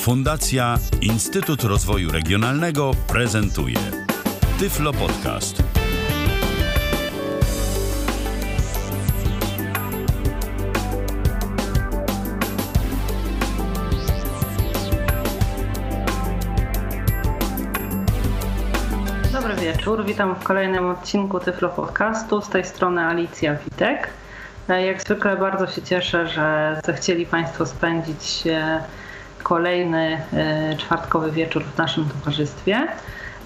Fundacja Instytut Rozwoju Regionalnego prezentuje Tyflo Podcast. Dobry wieczór, witam w kolejnym odcinku Tyflo Podcastu. Z tej strony Alicja Witek. E, Jak zwykle bardzo się cieszę, że zechcieli Państwo spędzić e, kolejny e, czwartkowy wieczór w naszym towarzystwie.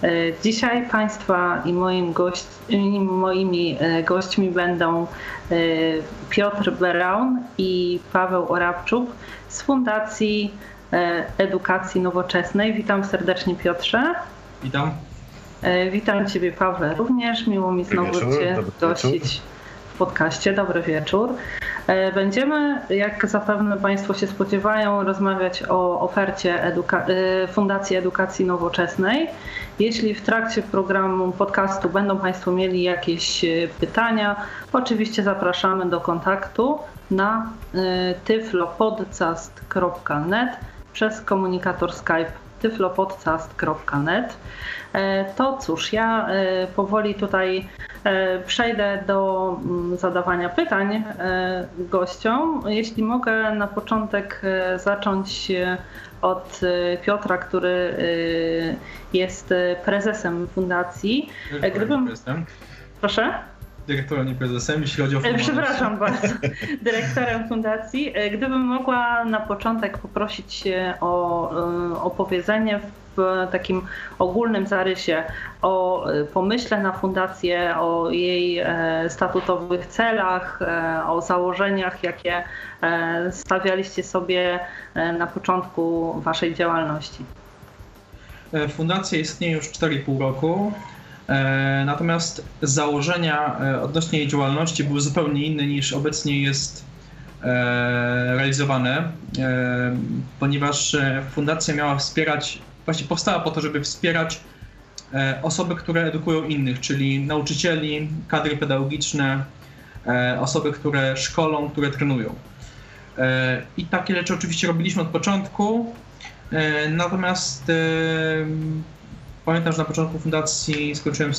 E, Dzisiaj Państwa i moim gość, moimi e, gośćmi będą Piotr Beraun i Paweł Orabczuk z Fundacji Edukacji Nowoczesnej. Witam serdecznie Piotrze. Witam. Witam Ciebie, Paweł, również. Miło mi znowu wieczór, Cię gościć w podcaście. Dobry wieczór. E, Będziemy, jak zapewne Państwo się spodziewają, rozmawiać o ofercie eduka- e, Fundacji Edukacji Nowoczesnej. Jeśli w trakcie programu podcastu będą Państwo mieli jakieś e, pytania, oczywiście zapraszamy do kontaktu na tyflopodcast.net przez komunikator Skype tyflopodcast.net. E, To cóż, ja e, powoli tutaj e, przejdę do mm, zadawania pytań gościom. Jeśli mogę na początek zacząć od Piotra, który jest prezesem fundacji. Gdybym, Jestem proszę? Dyrektorem, nie prezesem, jeśli chodzi o E, formalności. Przepraszam bardzo, dyrektorem fundacji. E, Gdybym mogła na początek poprosić o e, opowiedzenie w takim ogólnym zarysie o pomyśle na fundację, o jej statutowych celach, o założeniach, jakie stawialiście sobie na początku Waszej działalności. Fundacja istnieje już 4,5 roku, natomiast założenia e, odnośnie jej działalności były zupełnie inne niż obecnie jest e, realizowane, e, ponieważ e, fundacja miała wspierać, właśnie powstała po to, żeby wspierać e, osoby, które edukują innych, czyli nauczycieli, kadry pedagogiczne, e, osoby, które szkolą, które trenują. E, I takie rzeczy oczywiście robiliśmy od początku. E, Natomiast e, pamiętam, że na początku fundacji skończyłem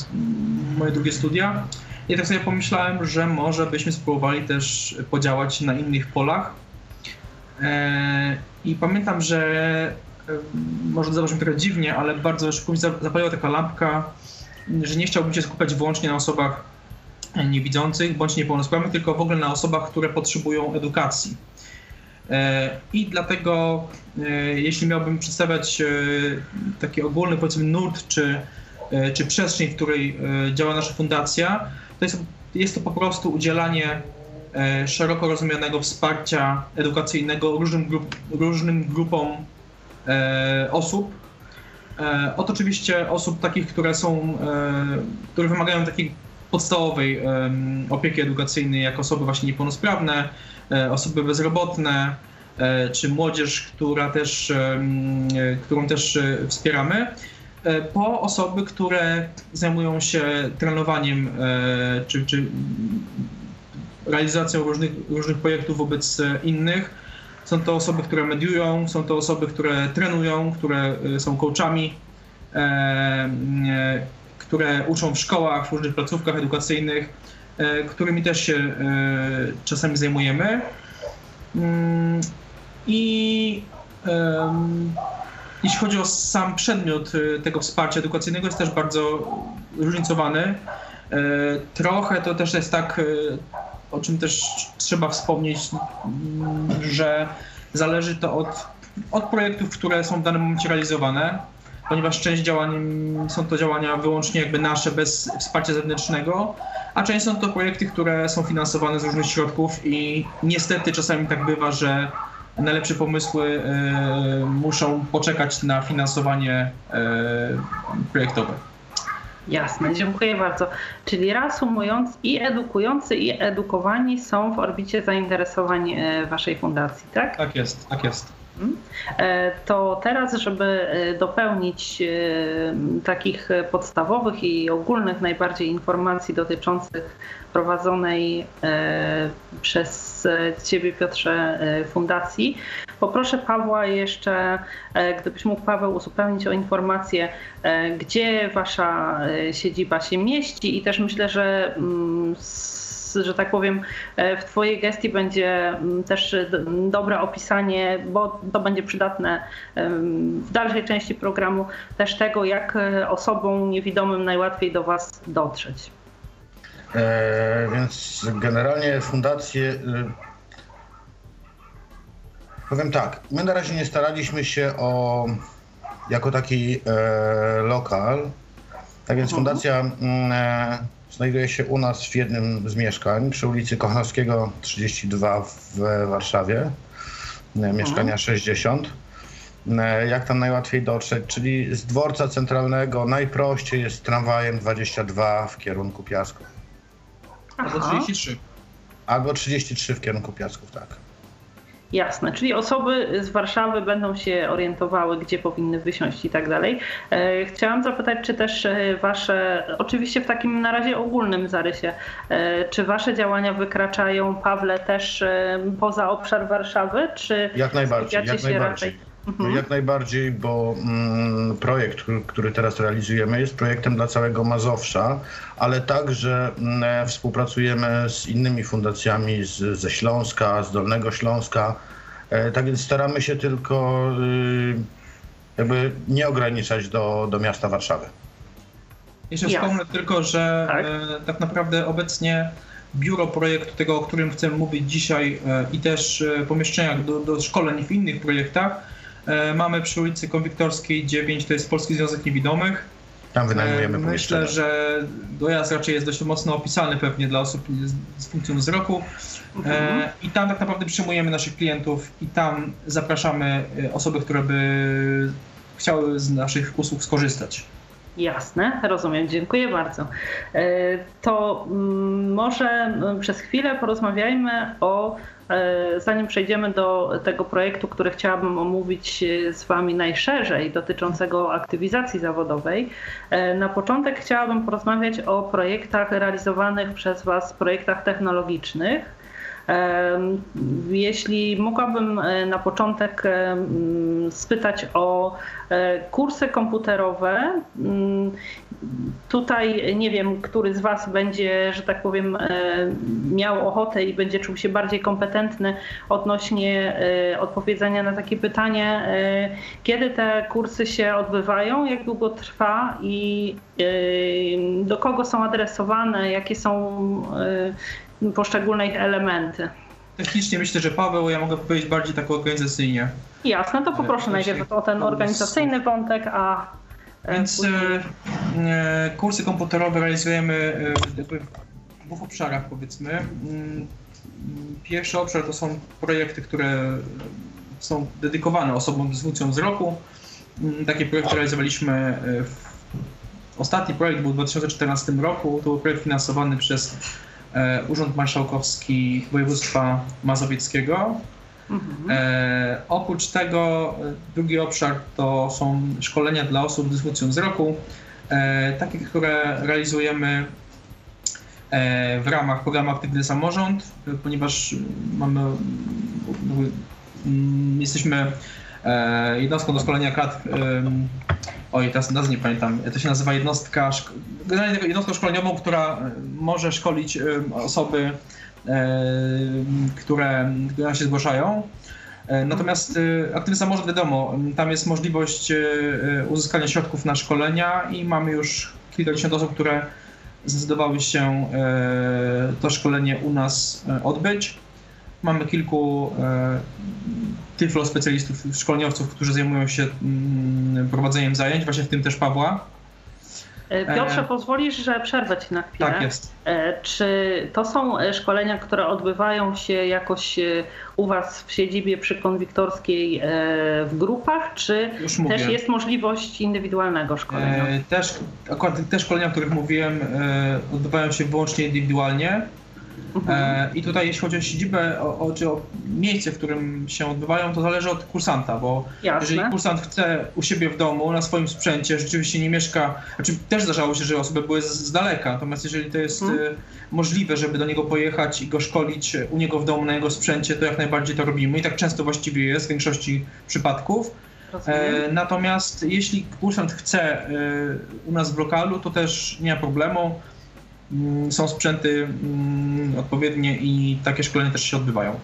moje drugie studia i tak sobie pomyślałem, że może byśmy spróbowali też podziałać na innych polach. E, I pamiętam, że e, może to zabrzmi trochę dziwnie, ale bardzo szybko mi za- zapaliła taka lampka, że nie chciałbym się skupiać wyłącznie na osobach niewidzących bądź niepełnosprawnych, tylko w ogóle na osobach, które potrzebują edukacji. E, I dlatego, e, jeśli miałbym przedstawiać e, taki ogólny, powiedzmy, nurt czy, czy przestrzeń, w której działa nasza fundacja, to jest, jest to po prostu udzielanie szeroko rozumianego wsparcia edukacyjnego różnym, grup, różnym grupom osób. Od oczywiście osób takich, które są, które wymagają takiej podstawowej opieki edukacyjnej, jak osoby właśnie niepełnosprawne, e, osoby bezrobotne, e, czy młodzież, która też, e, którą też wspieramy, po osoby, które zajmują się trenowaniem czy, czy realizacją różnych, różnych projektów wobec innych. Są to osoby, które mediują, są to osoby, które trenują, które są coachami, które uczą w szkołach, w różnych placówkach edukacyjnych, e, którymi też się e, czasami zajmujemy. Mm, I jeśli chodzi o sam przedmiot e, tego wsparcia edukacyjnego, jest też bardzo różnicowany. Trochę to też jest tak, o czym też trzeba wspomnieć, mm, że zależy to od, od projektów, które są w danym momencie realizowane, ponieważ część działań są to działania wyłącznie jakby nasze, bez wsparcia zewnętrznego, a część są to projekty, które są finansowane z różnych środków i niestety czasami tak bywa, że najlepsze pomysły e, muszą poczekać na finansowanie e, projektowe. Jasne, dziękuję bardzo. Czyli reasumując, i edukujący, i edukowani są w orbicie zainteresowań e, Waszej fundacji, tak? Tak jest, tak jest. E, To teraz, żeby e, dopełnić e, takich podstawowych i ogólnych najbardziej informacji dotyczących prowadzonej przez Ciebie, Piotrze, fundacji, Poproszę Pawła jeszcze, gdybyś mógł Paweł uzupełnić o informację, gdzie wasza siedziba się mieści i też myślę, że że tak powiem, w Twojej gestii będzie mm, też dobre opisanie, bo to będzie przydatne w dalszej części programu, też tego, jak osobom niewidomym najłatwiej do Was dotrzeć. E, więc generalnie fundacje. Powiem tak, my na razie nie staraliśmy się o jako taki e, lokal. Tak więc mhm. fundacja mm, e, znajduje się u nas w jednym z mieszkań przy ulicy Kochanowskiego 32 w Warszawie. E, mieszkania 60. Mhm. E, jak tam najłatwiej dotrzeć? Czyli z dworca centralnego najprościej jest tramwajem 22 w kierunku Piasków. Albo 33. Albo 33 w kierunku Piasków, tak. Jasne, czyli osoby z Warszawy będą się orientowały, gdzie powinny wysiąść i tak dalej. E, chciałam zapytać, czy też e, wasze, oczywiście w takim na razie ogólnym zarysie, e, czy wasze działania wykraczają, Pawle, też poza obszar Warszawy, czy jak najbardziej, jak najbardziej. raczej Mhm. Jak najbardziej, bo mm, projekt, który teraz realizujemy, jest projektem dla całego Mazowsza, ale także mm, współpracujemy z innymi fundacjami z, ze Śląska, z Dolnego Śląska. E, tak więc staramy się tylko y, jakby nie ograniczać do, do miasta Warszawy. Jeszcze wspomnę tylko, że tak? E, tak naprawdę obecnie biuro projektu, tego o którym chcemy mówić dzisiaj e, i też pomieszczenia do, do szkoleń w innych projektach mamy przy ulicy Konwiktorskiej 9, to jest Polski Związek Niewidomych. Tam wynajmujemy e, Myślę, że dojazd raczej jest dość mocno opisany pewnie dla osób z funkcją wzroku. E, mhm. I tam tak naprawdę przyjmujemy naszych klientów i tam zapraszamy osoby, które by chciały z naszych usług skorzystać. Jasne, rozumiem, dziękuję bardzo. To mm, może mm, przez chwilę porozmawiajmy o E, zanim przejdziemy do tego projektu, który chciałabym omówić z Wami najszerzej, dotyczącego aktywizacji zawodowej, e, na początek chciałabym porozmawiać o projektach realizowanych przez Was, projektach technologicznych jeśli mogłabym e, na początek spytać o e, kursy komputerowe. Mm, tutaj nie wiem, który z Was będzie, że tak powiem, e, miał ochotę i będzie czuł się bardziej kompetentny odnośnie odpowiedzenia na takie pytanie, kiedy te kursy się odbywają, jak długo trwa i do kogo są adresowane, jakie są poszczególne ich elementy. Technicznie myślę, że Paweł, ja mogę powiedzieć bardziej tak organizacyjnie. Jasne, to poproszę najpierw o ten organizacyjny wątek, a e, więc później... E, kursy komputerowe realizujemy e, w dwóch obszarach powiedzmy. Mm, pierwszy obszar to są projekty, które są dedykowane osobom z funkcją wzroku. Mm, takie projekty realizowaliśmy w... Ostatni projekt był w 2014 roku. To był projekt finansowany przez E, Urząd Marszałkowski Województwa Mazowieckiego. Mhm. E, oprócz tego e, drugi obszar to są szkolenia dla osób z dysfunkcją wzroku, e, takie, które realizujemy e, w ramach programu Aktywny Samorząd, ponieważ mamy, jesteśmy e, jednostką do szkolenia kadr oj, teraz nazwę nie pamiętam, to się nazywa jednostka, generalnie jednostką szkoleniową, która e, może szkolić e, osoby, e, które, które się zgłaszają. Natomiast aktywny samorząd, wiadomo, tam jest możliwość uzyskania środków na szkolenia i mamy już kilkadziesiąt osób, które zdecydowały się to szkolenie u nas odbyć. Mamy kilku tyflo specjalistów, szkoleniowców, którzy zajmują się mm, prowadzeniem zajęć, właśnie w tym też Pawła. E, Piotrze, e... pozwolisz, że przerwę Ci na chwilę. Tak jest. E, czy to są e, szkolenia, które odbywają się jakoś u Was w siedzibie przy Konwiktorskiej w grupach, czy też jest możliwość indywidualnego szkolenia? Też, akurat te szkolenia, o których mówiłem, odbywają się wyłącznie indywidualnie. Mhm. I tutaj jeśli chodzi o siedzibę, o, o, czy o miejsce, w którym się odbywają, to zależy od kursanta, bo Jasne. jeżeli kursant chce u siebie w domu, na swoim sprzęcie, rzeczywiście nie mieszka, znaczy też zdarzało się, że osoby były z, z daleka, natomiast jeżeli to jest hmm. możliwe, żeby do niego pojechać i go szkolić u niego w domu, na jego sprzęcie, to jak najbardziej to robimy i tak często właściwie jest w większości przypadków. E, natomiast jeśli kursant chce e, u nas w lokalu, to też nie ma problemu. Mm, są sprzęty mm, odpowiednie i takie szkolenia też się odbywają.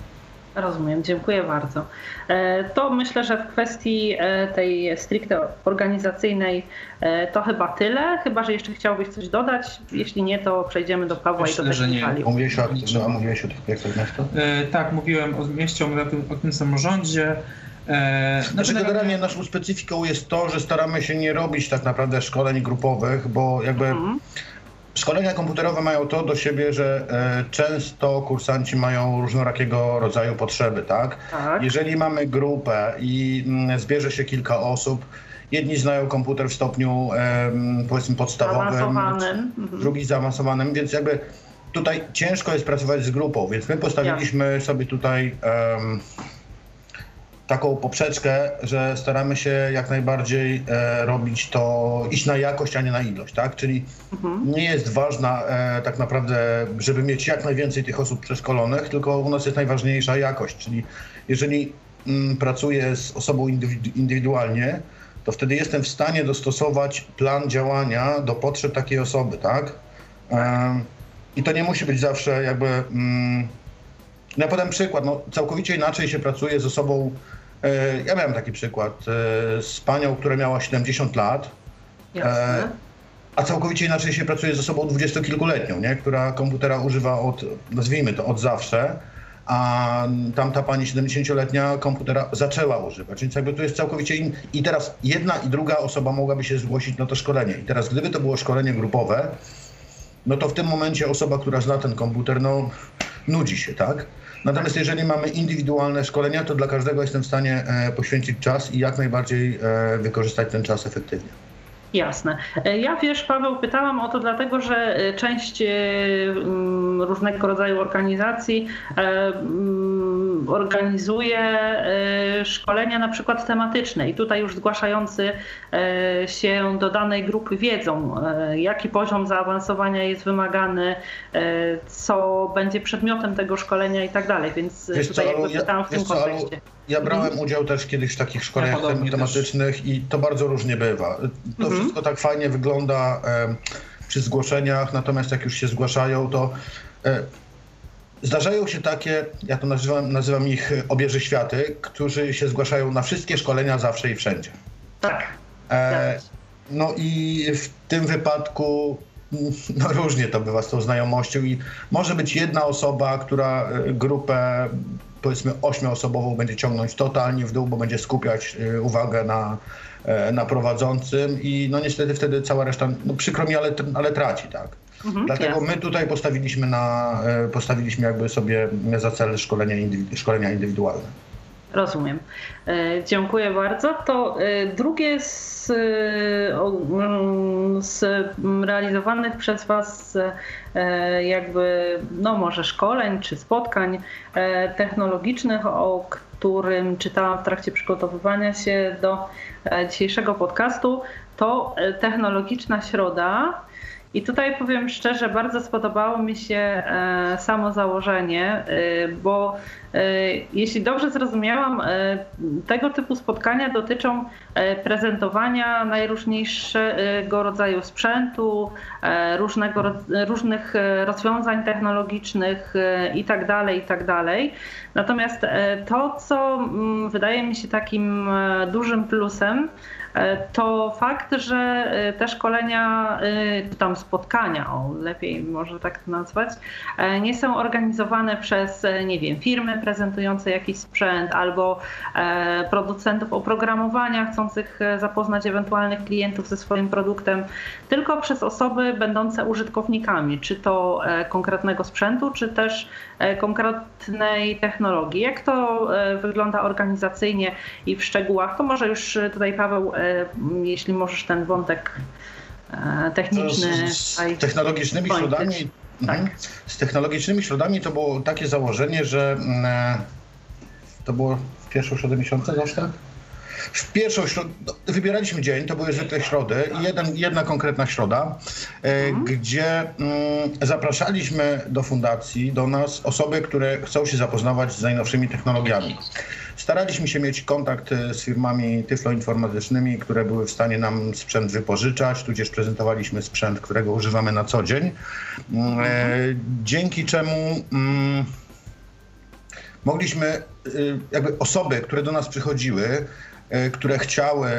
Rozumiem, dziękuję bardzo. E, to myślę, że w kwestii tej stricte organizacyjnej to chyba tyle, chyba że jeszcze chciałbyś coś dodać. Jeśli nie, to przejdziemy do Pawła myślę, i do że nie. Mówiłeś o, no, mówiłeś o tych projektach miasta? Tak, mówiłem o mieście, o tym, o tym samorządzie. E, znaczy, generalnie naszą specyfiką jest to, że staramy się nie robić tak naprawdę szkoleń grupowych, bo jakby mhm. Szkolenia komputerowe mają to do siebie, że e, często kursanci mają różnorakiego rodzaju potrzeby, tak? tak? Jeżeli mamy grupę i mm, zbierze się kilka osób, jedni znają komputer w stopniu powiedzmy podstawowym, zaawansowanym. Mhm. drugi zaawansowanym, więc jakby tutaj ciężko jest pracować z grupą, więc my postawiliśmy sobie tutaj taką poprzeczkę, że staramy się jak najbardziej e, robić to, iść na jakość, a nie na ilość, tak? Czyli mhm. nie jest ważna e, tak naprawdę, żeby mieć jak najwięcej tych osób przeszkolonych, tylko u nas jest najważniejsza jakość, czyli jeżeli mm, pracuję z osobą indywidualnie, to wtedy jestem w stanie dostosować plan działania do potrzeb takiej osoby, tak? E, I to nie musi być zawsze jakby... Mm, ja podam przykład, no, całkowicie inaczej się pracuje z osobą ja miałem taki przykład e, z panią, która miała 70 lat. Jasne. A całkowicie inaczej się pracuje z osobą dwudziestokilkuletnią, nie? która komputera używa od, nazwijmy to, od zawsze, a tamta pani 70-letnia komputera zaczęła używać. Więc jakby to jest całkowicie in... I teraz jedna i druga osoba mogłaby się zgłosić na to szkolenie. I teraz gdyby to było szkolenie grupowe, no to w tym momencie osoba, która zna ten komputer, no nudzi się, tak? Natomiast jeżeli mamy indywidualne szkolenia, to dla każdego jestem w stanie e, poświęcić czas i jak najbardziej e, wykorzystać ten czas efektywnie. Jasne. E, ja wiesz, Paweł, pytałam o to dlatego, że część różnego rodzaju organizacji organizuje e, szkolenia na przykład tematyczne i tutaj już zgłaszający e, się do danej grupy wiedzą, e, jaki poziom zaawansowania jest wymagany, co będzie przedmiotem tego szkolenia i tak dalej, więc wiesz tutaj co, jakby pytałam w tym co, kontekście. Ja brałem mhm. udział też kiedyś w takich szkoleniach ja tematycznych i to bardzo różnie bywa. To mhm. wszystko tak fajnie wygląda przy zgłoszeniach, natomiast jak już się zgłaszają, to Zdarzają się takie, ja to nazywam, nazywam ich obieży światy, którzy się zgłaszają na wszystkie szkolenia zawsze i wszędzie. Tak. E, no i w tym wypadku no różnie to bywa z tą znajomością i może być jedna osoba, która e, grupę powiedzmy ośmioosobową będzie ciągnąć totalnie w dół, bo będzie skupiać e, uwagę na, e, na prowadzącym i no niestety wtedy cała reszta, no przykro mi, ale, ale traci, tak. Mhm, Dlatego my tutaj postawiliśmy, na, e, postawiliśmy jakby sobie za cel szkolenia, indywidu szkolenia indywidualne. Rozumiem. E, dziękuję bardzo. To e, drugie z, mm, z realizowanych przez Was jakby, no może szkoleń czy spotkań technologicznych, o którym czytałam w trakcie przygotowywania się do dzisiejszego podcastu, to technologiczna środa i tutaj powiem szczerze, bardzo spodobało mi się e, samo założenie, e, bo e, jeśli dobrze zrozumiałam, tego typu spotkania dotyczą prezentowania najróżniejszego rodzaju sprzętu, różnego, różnych rozwiązań technologicznych itd., tak itd. Tak Natomiast to, co mm, wydaje mi się takim dużym plusem, E, to fakt, że e, te szkolenia, e, czy tam spotkania, o lepiej może tak to nazwać, nie są organizowane przez, nie wiem, firmy prezentujące jakiś sprzęt albo producentów oprogramowania chcących zapoznać ewentualnych klientów ze swoim produktem, tylko przez osoby będące użytkownikami, czy to konkretnego sprzętu, czy też konkretnej technologii. Jak to wygląda organizacyjnie i w szczegółach, to może już tutaj Paweł E, jeśli możesz ten wątek e, techniczny. Z, z technologicznymi środami tak? Z technologicznymi środami to było takie założenie, że mm, to było w pierwszą środę miesiąca zawsze? W pierwszą środę, no, wybieraliśmy dzień, to były zwykle środy, jeden, jedna konkretna środa, e, gdzie mm, zapraszaliśmy do fundacji, do nas osoby, które chcą się zapoznawać z najnowszymi technologiami. Staraliśmy się mieć kontakt e, z firmami tyfloinformatycznymi, które były w stanie nam sprzęt wypożyczać, tudzież prezentowaliśmy sprzęt, którego używamy na co dzień. Mm, e, dzięki czemu mm, mogliśmy, y, jakby osoby, które do nas przychodziły, które chciały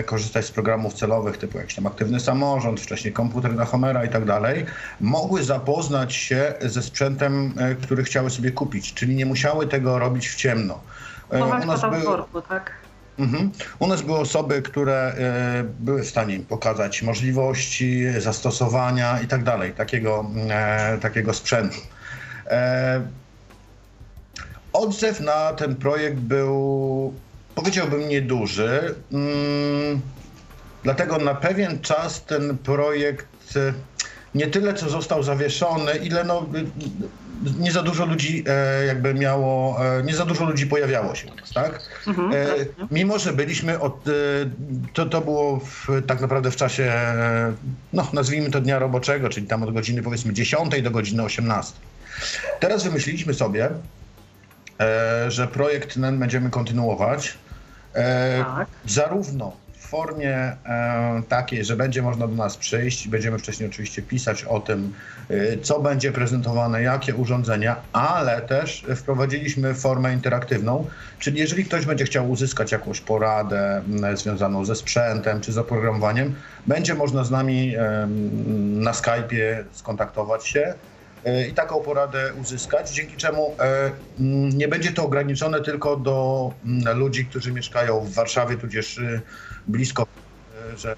y, korzystać z programów celowych typu jakiś tam aktywny samorząd, wcześniej komputer na Homera i tak dalej, mogły zapoznać się ze sprzętem, który chciały sobie kupić, czyli nie musiały tego robić w ciemno. Chować U nas były... worku, tak? Mhm. U nas były osoby, które były w stanie pokazać możliwości, zastosowania i tak dalej, takiego, e, takiego sprzętu. E, Odzew na ten projekt był, powiedziałbym, nieduży. Mm, dlatego na pewien czas ten projekt e, nie tyle co został zawieszony, ile no, nie za dużo ludzi e, jakby miało, e, nie za dużo ludzi pojawiało się u nas, tak? Mhm, mimo, że byliśmy od, to, to było w, tak naprawdę w czasie, no nazwijmy to dnia roboczego, czyli tam od godziny powiedzmy 10 do godziny 18. Teraz wymyśliliśmy sobie, E, że projekt ten będziemy kontynuować. E, tak. Zarówno w formie e, takiej, że będzie można do nas przyjść, będziemy wcześniej oczywiście pisać o tym, co będzie prezentowane, jakie urządzenia, ale też wprowadziliśmy formę interaktywną, czyli jeżeli ktoś będzie chciał uzyskać jakąś poradę związaną ze sprzętem czy z oprogramowaniem, będzie można z nami na Skype'ie skontaktować się E, i taką poradę uzyskać, dzięki czemu e, nie będzie to ograniczone tylko do ludzi, którzy mieszkają w Warszawie, tudzież y, blisko, e, że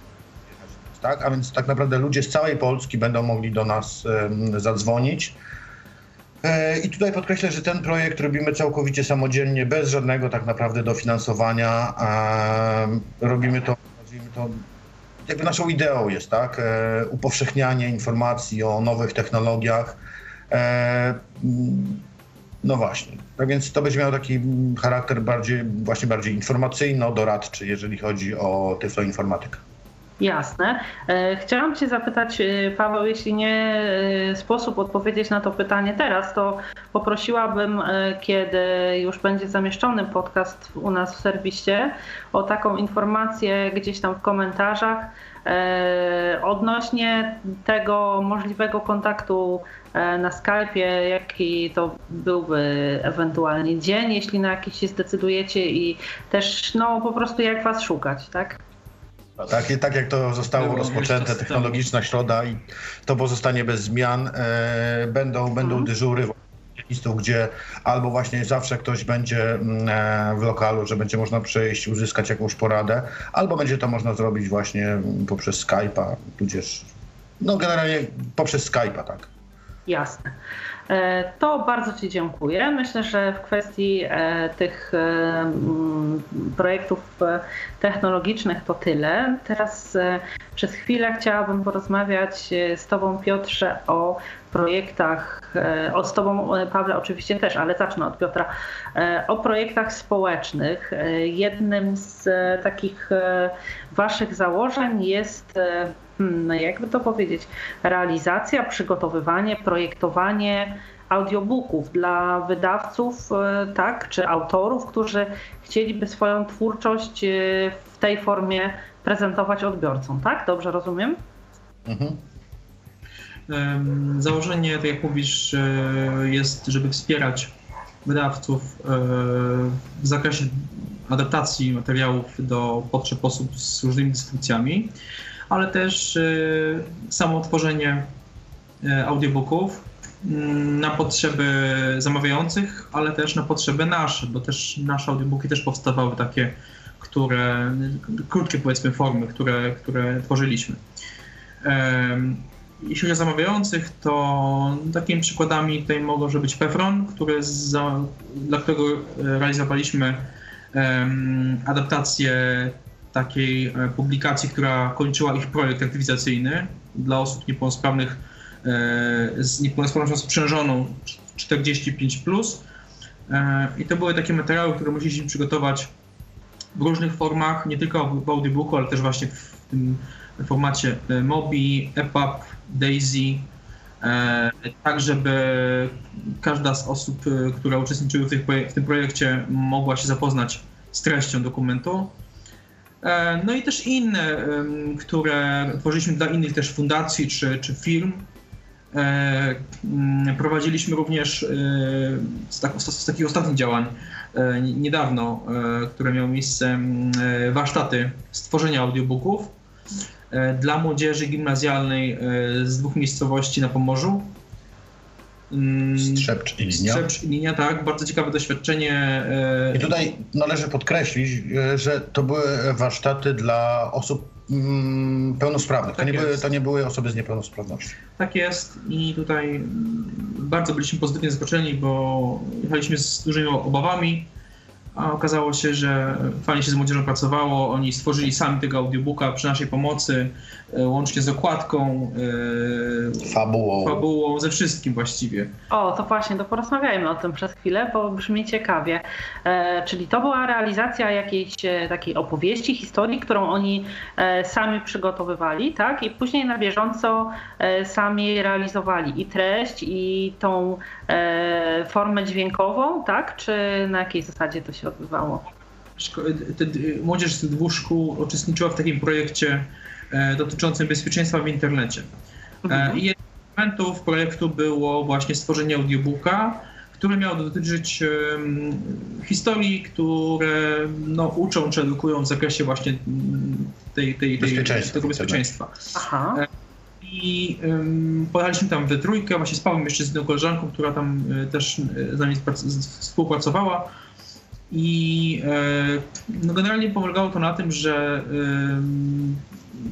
tak? A więc tak naprawdę ludzie z całej Polski będą mogli do nas zadzwonić. I tutaj podkreślę, że ten projekt robimy całkowicie samodzielnie, bez żadnego tak naprawdę dofinansowania. Robimy to, to, jakby naszą ideą jest, tak? Upowszechnianie informacji o nowych technologiach, E, no właśnie. Tak więc to będzie miało taki charakter bardziej, właśnie bardziej informacyjno-doradczy, jeżeli chodzi o tyfloinformatykę. Jasne. E, chciałam Cię zapytać, e, Paweł, jeśli nie sposób odpowiedzieć na to pytanie teraz, to poprosiłabym, kiedy już będzie zamieszczony podcast u nas w serwisie, o taką informację gdzieś tam w komentarzach odnośnie tego możliwego kontaktu E, na Skype'ie, jaki to byłby ewentualnie dzień, jeśli na jakiś się zdecydujecie i też no po prostu jak was szukać, tak? Tak, tak jak to zostało rozpoczęte, technologiczna środa i to pozostanie bez zmian, e, będą, będą dyżury listów, gdzie albo właśnie zawsze ktoś będzie mm, e, w lokalu, że będzie można przejść, uzyskać jakąś poradę, albo będzie to można zrobić właśnie poprzez Skype'a, tudzież no generalnie poprzez Skype'a, tak. Jasne. E, to bardzo Ci dziękuję. Myślę, że w kwestii e, tych mm, projektów technologicznych to tyle. Teraz przez chwilę chciałabym porozmawiać z Tobą, Piotrze, o projektach, o z Tobą, Pawle, oczywiście też, ale zacznę od Piotra, o projektach społecznych. Jednym z takich Waszych założeń jest Hmm, no jakby to powiedzieć, realizacja, przygotowywanie, projektowanie audiobooków dla wydawców, e, tak, czy autorów, którzy chcieliby swoją twórczość e, w tej formie prezentować odbiorcom, tak? Dobrze rozumiem? Mhm. Założenie, tak jak mówisz, jest, żeby wspierać wydawców e, w zakresie adaptacji materiałów do potrzeb osób z różnymi dysfunkcjami ale też y, samo tworzenie y, audiobooków mm, na potrzeby zamawiających, ale też na potrzeby nasze, bo też nasze audiobooki też powstawały takie, które, krótkie powiedzmy formy, które, które tworzyliśmy. Jeśli chodzi o zamawiających, to takimi przykładami tutaj mogą być Pefron, który za, dla którego realizowaliśmy um, adaptację takiej e, publikacji, która kończyła ich projekt aktywizacyjny dla osób niepełnosprawnych z niepełnosprawnością sprzężoną 45+. Plus. I to były takie materiały, które musieliśmy przygotować w różnych formach, nie tylko w audiobooku, ale też właśnie w tym formacie Mobi, EPUB, DAISY, tak żeby każda z osób, które uczestniczyły w, w tym projekcie mogła się zapoznać z treścią dokumentu. E, no i też inne, które tworzyliśmy dla innych też fundacji czy, czy firm. E, mm, prowadziliśmy również e, z, tak, z takich ostatnich działań niedawno, które miały miejsce mm, warsztaty stworzenia audiobooków dla młodzieży gimnazjalnej z dwóch miejscowości na Pomorzu. Mm, Strzepcz i linia. Strzepcz i linia, tak. Bardzo ciekawe doświadczenie. E, I tutaj należy podkreślić, e, że to były warsztaty dla osób mm, pełnosprawnych. Tak to, nie były, to nie były osoby z niepełnosprawnością. Tak jest i tutaj bardzo byliśmy pozytywnie zaskoczeni, bo jechaliśmy z dużymi obawami a okazało się, że fajnie się z młodzieżą pracowało. Oni stworzyli sami tego audiobooka przy naszej pomocy, e, łącznie z okładką, e, fabułą. fabułą, ze wszystkim właściwie. O, to właśnie, to porozmawiajmy o tym przez chwilę, bo brzmi ciekawie. E, czyli to była realizacja jakiejś e, takiej opowieści, historii, którą oni e, sami przygotowywali, tak? I później na bieżąco e, sami realizowali i treść, i tą formę dźwiękową, tak? Czy na jakiej zasadzie to się odbywało? Młodzież z dwóch szkół uczestniczyła w takim projekcie e, dotyczącym bezpieczeństwa w internecie. E, mhm. I jednym z elementów projektu było właśnie stworzenie audiobooka, który miał dotyczyć historii, które no, uczą czy edukują w zakresie właśnie tej, tej, tej, bezpieczeństwa, tego bezpieczeństwa. Aha. I um, pojechaliśmy tam we trójkę, właśnie z jeszcze z jedną koleżanką, która tam też z nami współpracowała. I e, no generalnie pomagało to na tym, że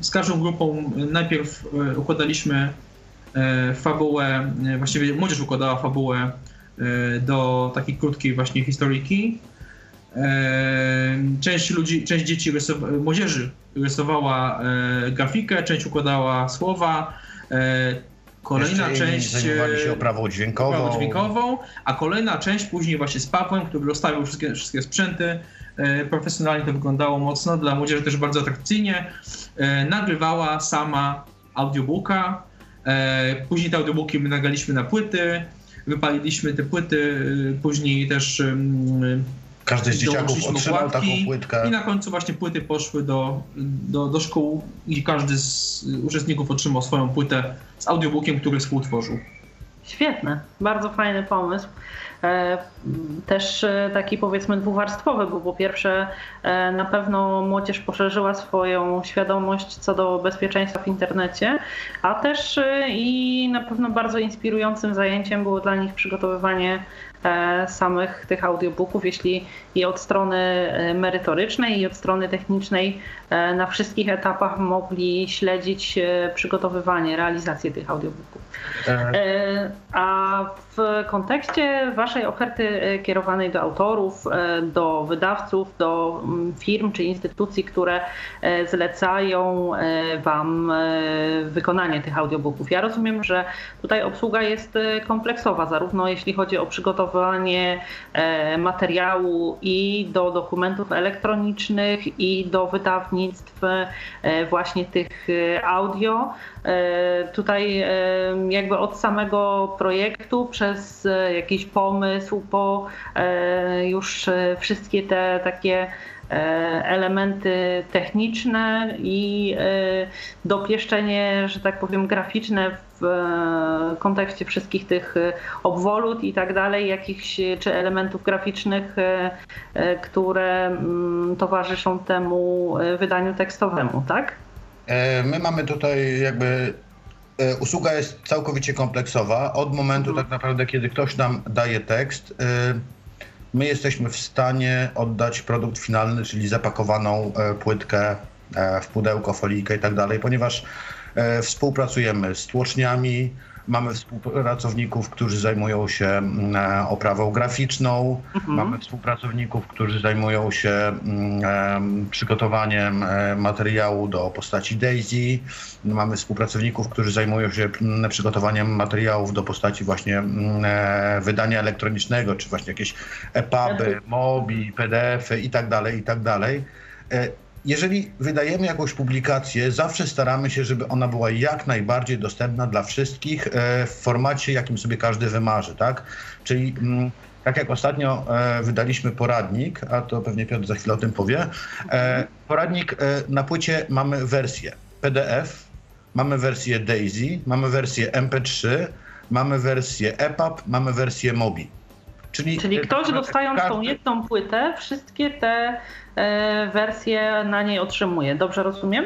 z każdą grupą najpierw układaliśmy fabułę, właściwie młodzież układała fabułę do takiej krótkiej właśnie historyjki. Część ludzi, część dzieci, rysowa- młodzieży rysowała grafikę, część układała słowa, Kolejna Jeszcze część. Zajmowali się oprawą dźwiękową. oprawą dźwiękową. A kolejna część później właśnie z Pawłem, który rozstawił wszystkie, wszystkie sprzęty. E, profesjonalnie to wyglądało mocno, dla młodzieży też bardzo atrakcyjnie. E, nagrywała sama audiobooka. E, później te audiobooki my nagraliśmy na płyty. Wypaliliśmy te płyty, później też każdy z dzieciaków otrzymał taką płytkę. I na końcu właśnie płyty poszły do, do, do szkół i każdy z uczestników otrzymał swoją płytę z audiobookiem, który współtworzył. Świetne, bardzo fajny pomysł. E, też e, taki powiedzmy dwuwarstwowy, bo po pierwsze e, na pewno młodzież poszerzyła swoją świadomość co do bezpieczeństwa w internecie, a też i na pewno bardzo inspirującym zajęciem było dla nich przygotowywanie samych tych audiobooków, jeśli i od strony merytorycznej i od strony technicznej na wszystkich etapach mogli śledzić przygotowywanie, realizację tych audiobooków. A w kontekście Waszej oferty e, kierowanej do autorów, e, do wydawców, do mm, firm czy instytucji, które e, zlecają Wam wykonanie tych audiobooków. Ja rozumiem, że tutaj obsługa jest kompleksowa, zarówno jeśli chodzi o przygotowanie materiału i do dokumentów elektronicznych, i do wydawnictw właśnie tych audio. Tutaj jakby od samego projektu przez jakiś pomysł, po e, już e, wszystkie te takie e, elementy techniczne i dopieszczenie, że tak powiem, graficzne w kontekście wszystkich tych obwolut i tak dalej, jakichś czy elementów graficznych, które mm, towarzyszą temu wydaniu tekstowemu, tak? My mamy tutaj jakby E, usługa jest całkowicie kompleksowa. Od momentu mhm. tak naprawdę, kiedy ktoś nam daje tekst, e, my jesteśmy w stanie oddać produkt finalny, czyli zapakowaną e, płytkę w pudełko, folijkę i tak dalej, ponieważ współpracujemy z tłoczniami, Mamy współpracowników, którzy zajmują się mm, oprawą graficzną, mhm. mamy współpracowników, którzy zajmują się mm, przygotowaniem e, materiału do postaci Daisy, mamy współpracowników, którzy zajmują się mm, przygotowaniem materiałów do postaci właśnie e, wydania elektronicznego, czy właśnie jakieś EPUBy, MOBI, PDFy i tak jeżeli wydajemy jakąś publikację, zawsze staramy się, żeby ona była jak najbardziej dostępna dla wszystkich e, w formacie, jakim sobie każdy wymarzy, tak? Czyli mm, tak jak ostatnio e, wydaliśmy poradnik, a to pewnie Piotr za chwilę o tym powie. E, poradnik na płycie mamy wersję PDF, mamy wersję DAISY, mamy wersję MP3, mamy wersję EPUB, mamy wersję MOBI. Czyli, Czyli ktoś dostając każdy... tą jedną płytę, wszystkie te E, wersję na niej otrzymuje. Dobrze rozumiem?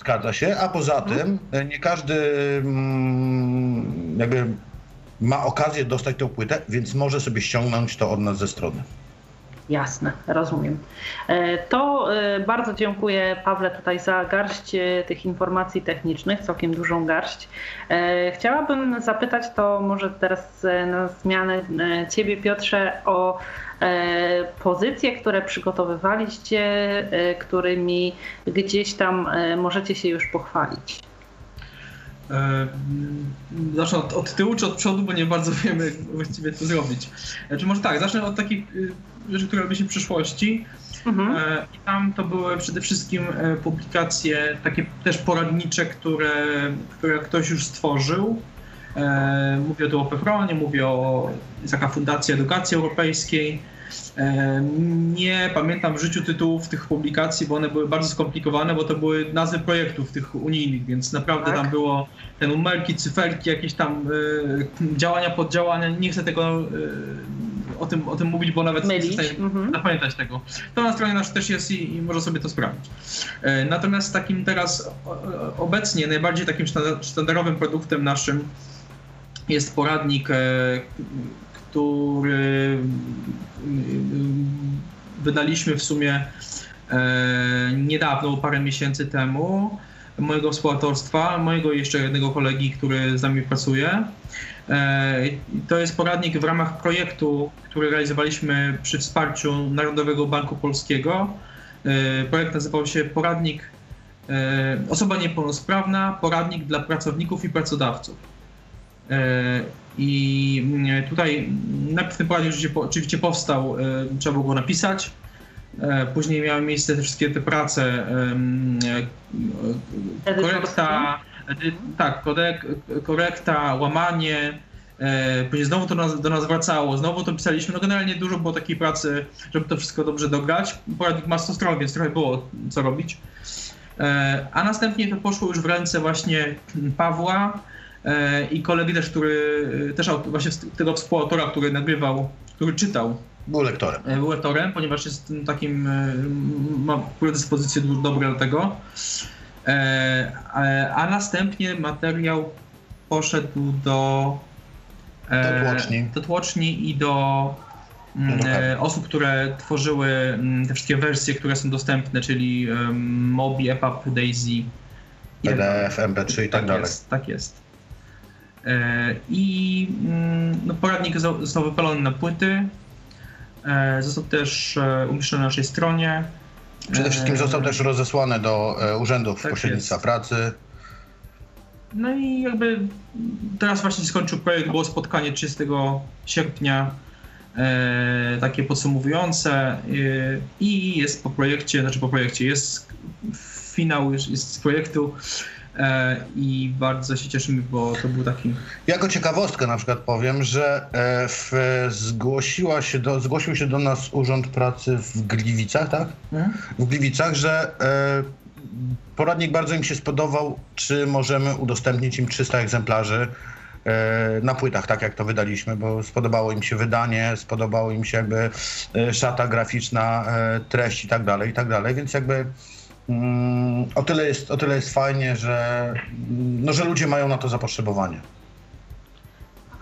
Zgadza się, a poza mhm. tym e, nie każdy mm, jakby ma okazję dostać tę płytę, więc może sobie ściągnąć to od nas ze strony. Jasne, rozumiem. E, to bardzo dziękuję Pawle tutaj za garść tych informacji technicznych, całkiem dużą garść. Chciałabym zapytać to może teraz na zmianę Ciebie Piotrze o E, pozycje, które przygotowywaliście, e, którymi gdzieś tam e, możecie się już pochwalić? Zacznę od, od, tyłu czy od przodu, bo nie bardzo wiemy, właściwie to zrobić. Czy może tak, zacznę od takich rzeczy, które robi się w przyszłości. Mhm. I tam to były przede wszystkim publikacje takie też poradnicze, które, które ktoś już stworzył. Mówię tu o Pefronie, mówię o taka Fundacja Edukacji Europejskiej. Nie pamiętam w życiu tytułów tych publikacji, bo one były bardzo skomplikowane, bo to były nazwy projektów tych unijnych, więc naprawdę tak? tam było te numerki, cyferki, jakieś tam y, działania, poddziałania. Nie chcę tego y, o, tym, o tym mówić, bo nawet Mylić. nie chcę mhm. zapamiętać tego. To na stronie naszej też jest i, i może sobie to sprawdzić. E, natomiast takim teraz obecnie najbardziej takim sztandarowym produktem naszym jest poradnik, e, który wydaliśmy w sumie e, niedawno, parę miesięcy temu, mojego współautorstwa, mojego jeszcze jednego kolegi, który z nami pracuje. E, to jest poradnik w ramach projektu, który realizowaliśmy przy wsparciu Narodowego Banku Polskiego. E, projekt nazywał się Poradnik Osoba Niepełnosprawna, poradnik dla pracowników i pracodawców. I mm, tutaj najpierw ten poradnik oczywiście powstał, e, trzeba było go napisać. E, później miały miejsce te wszystkie te prace, e, korekta, tak, korekta, łamanie, później znowu to nas, do nas wracało, znowu to pisaliśmy. No generalnie dużo było takiej pracy, żeby to wszystko dobrze dograć. Poradnik ma 100 stron, więc trochę było co robić. A następnie to poszło już w ręce właśnie Pawła, E, i kolegi też, który też właśnie tego współautora, który nagrywał, który czytał. Był lektorem. E, był lektorem, ponieważ jest takim, e, ma predyspozycje dobre do tego. A następnie materiał poszedł do do tłoczni. do tłoczni i do mm, osób, które tworzyły mm, te wszystkie wersje, które są dostępne, czyli Mobi, EPUB, Daisy. PDF, MP3 i tak, tak dalej. Jest, tak jest. E, I mm, no, poradnik został wypalony na płyty. E, został też e, umieszczony na naszej stronie. Przede wszystkim został też rozesłany do urzędów tak pośrednictwa jest. pracy. No i jakby teraz właśnie skończył projekt, było spotkanie 30 sierpnia, e, takie podsumowujące e, i jest po projekcie, znaczy po projekcie, jest finał jest z projektu i bardzo się cieszymy, bo to był taki... Jako ciekawostkę na przykład powiem, że e, w, zgłosiła się do, zgłosił się do nas Urząd Pracy w Gliwicach, tak? Hmm? W Gliwicach, że e, poradnik bardzo im się spodobał, czy możemy udostępnić im 300 egzemplarzy na płytach, tak jak to wydaliśmy, bo spodobało im się wydanie, spodobało im się jakby szata graficzna, treść i tak dalej, i tak dalej, więc jakby o tyle jest, o tyle jest fajnie, że, no, że ludzie mają na to zapotrzebowanie.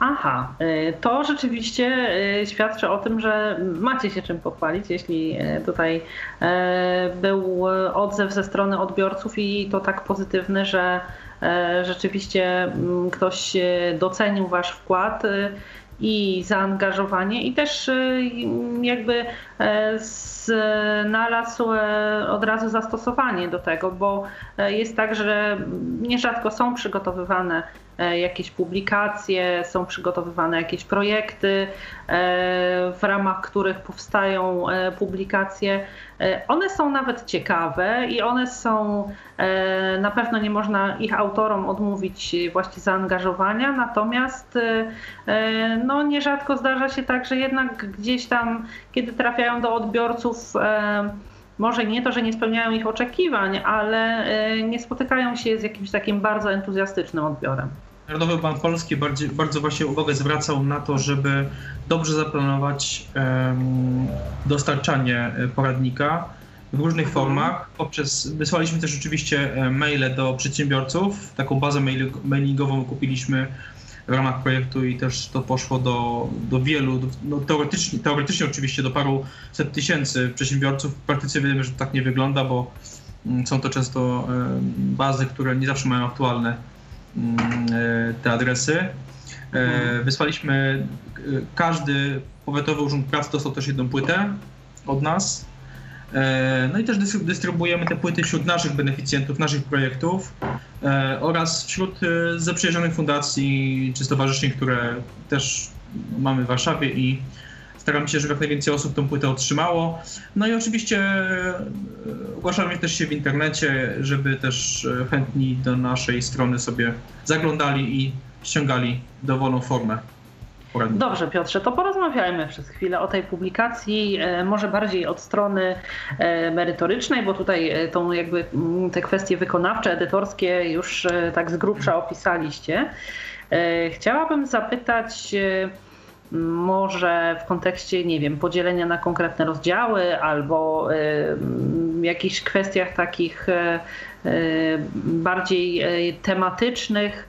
Aha, y, to rzeczywiście y, świadczy o tym, że macie się czym pochwalić, jeśli y, tutaj był odzew ze strony odbiorców i to tak pozytywny, że rzeczywiście mm, ktoś docenił Wasz wkład i zaangażowanie i też jakby znalazł od razu zastosowanie do tego, bo jest tak, że nierzadko są przygotowywane E, jakieś publikacje, są przygotowywane jakieś projekty, e, w ramach których powstają e, publikacje. One są nawet ciekawe i one są, na pewno nie można ich autorom odmówić właśnie zaangażowania, natomiast no, nierzadko zdarza się tak, że jednak gdzieś tam, kiedy trafiają do odbiorców, może nie to, że nie spełniają ich oczekiwań, ale nie spotykają się z jakimś takim bardzo entuzjastycznym odbiorem. Narodowy Bank Polski bardziej, bardzo właśnie uwagę zwracał na to, żeby dobrze zaplanować um, dostarczanie e, poradnika w różnych mhm. formach. Poprzez, wysłaliśmy też oczywiście e, maile do przedsiębiorców. Taką bazę mailingową kupiliśmy w ramach projektu i też to poszło do, do wielu, no teoretycznie, teoretycznie oczywiście do paru set tysięcy przedsiębiorców. W praktyce wiemy, że tak nie wygląda, bo mm, są to często bazy, które nie zawsze mają aktualne e, te adresy. E, mhm. Wysłaliśmy, e, każdy powiatowy urząd pracy dostał też jedną płytę od nas. No i też dystrybuujemy te płyty wśród naszych beneficjentów, naszych projektów oraz wśród zaprzyjaźnionych fundacji czy stowarzyszeń, które też mamy w Warszawie i Staramy się, żeby jak najwięcej osób tą płytę otrzymało. No i oczywiście e, ogłaszamy też się w internecie, żeby też e, chętni do naszej strony sobie zaglądali i ściągali dowolną formę. Poradnika. Dobrze, Piotrze, to porozmawiajmy przez chwilę o tej publikacji, e, może bardziej od strony merytorycznej, bo tutaj tą jakby mm, te kwestie wykonawcze, edytorskie już tak z grubsza opisaliście. Chciałabym zapytać, może w kontekście, nie wiem, podzielenia na konkretne rozdziały albo w jakichś kwestiach takich e, e, bardziej e, tematycznych.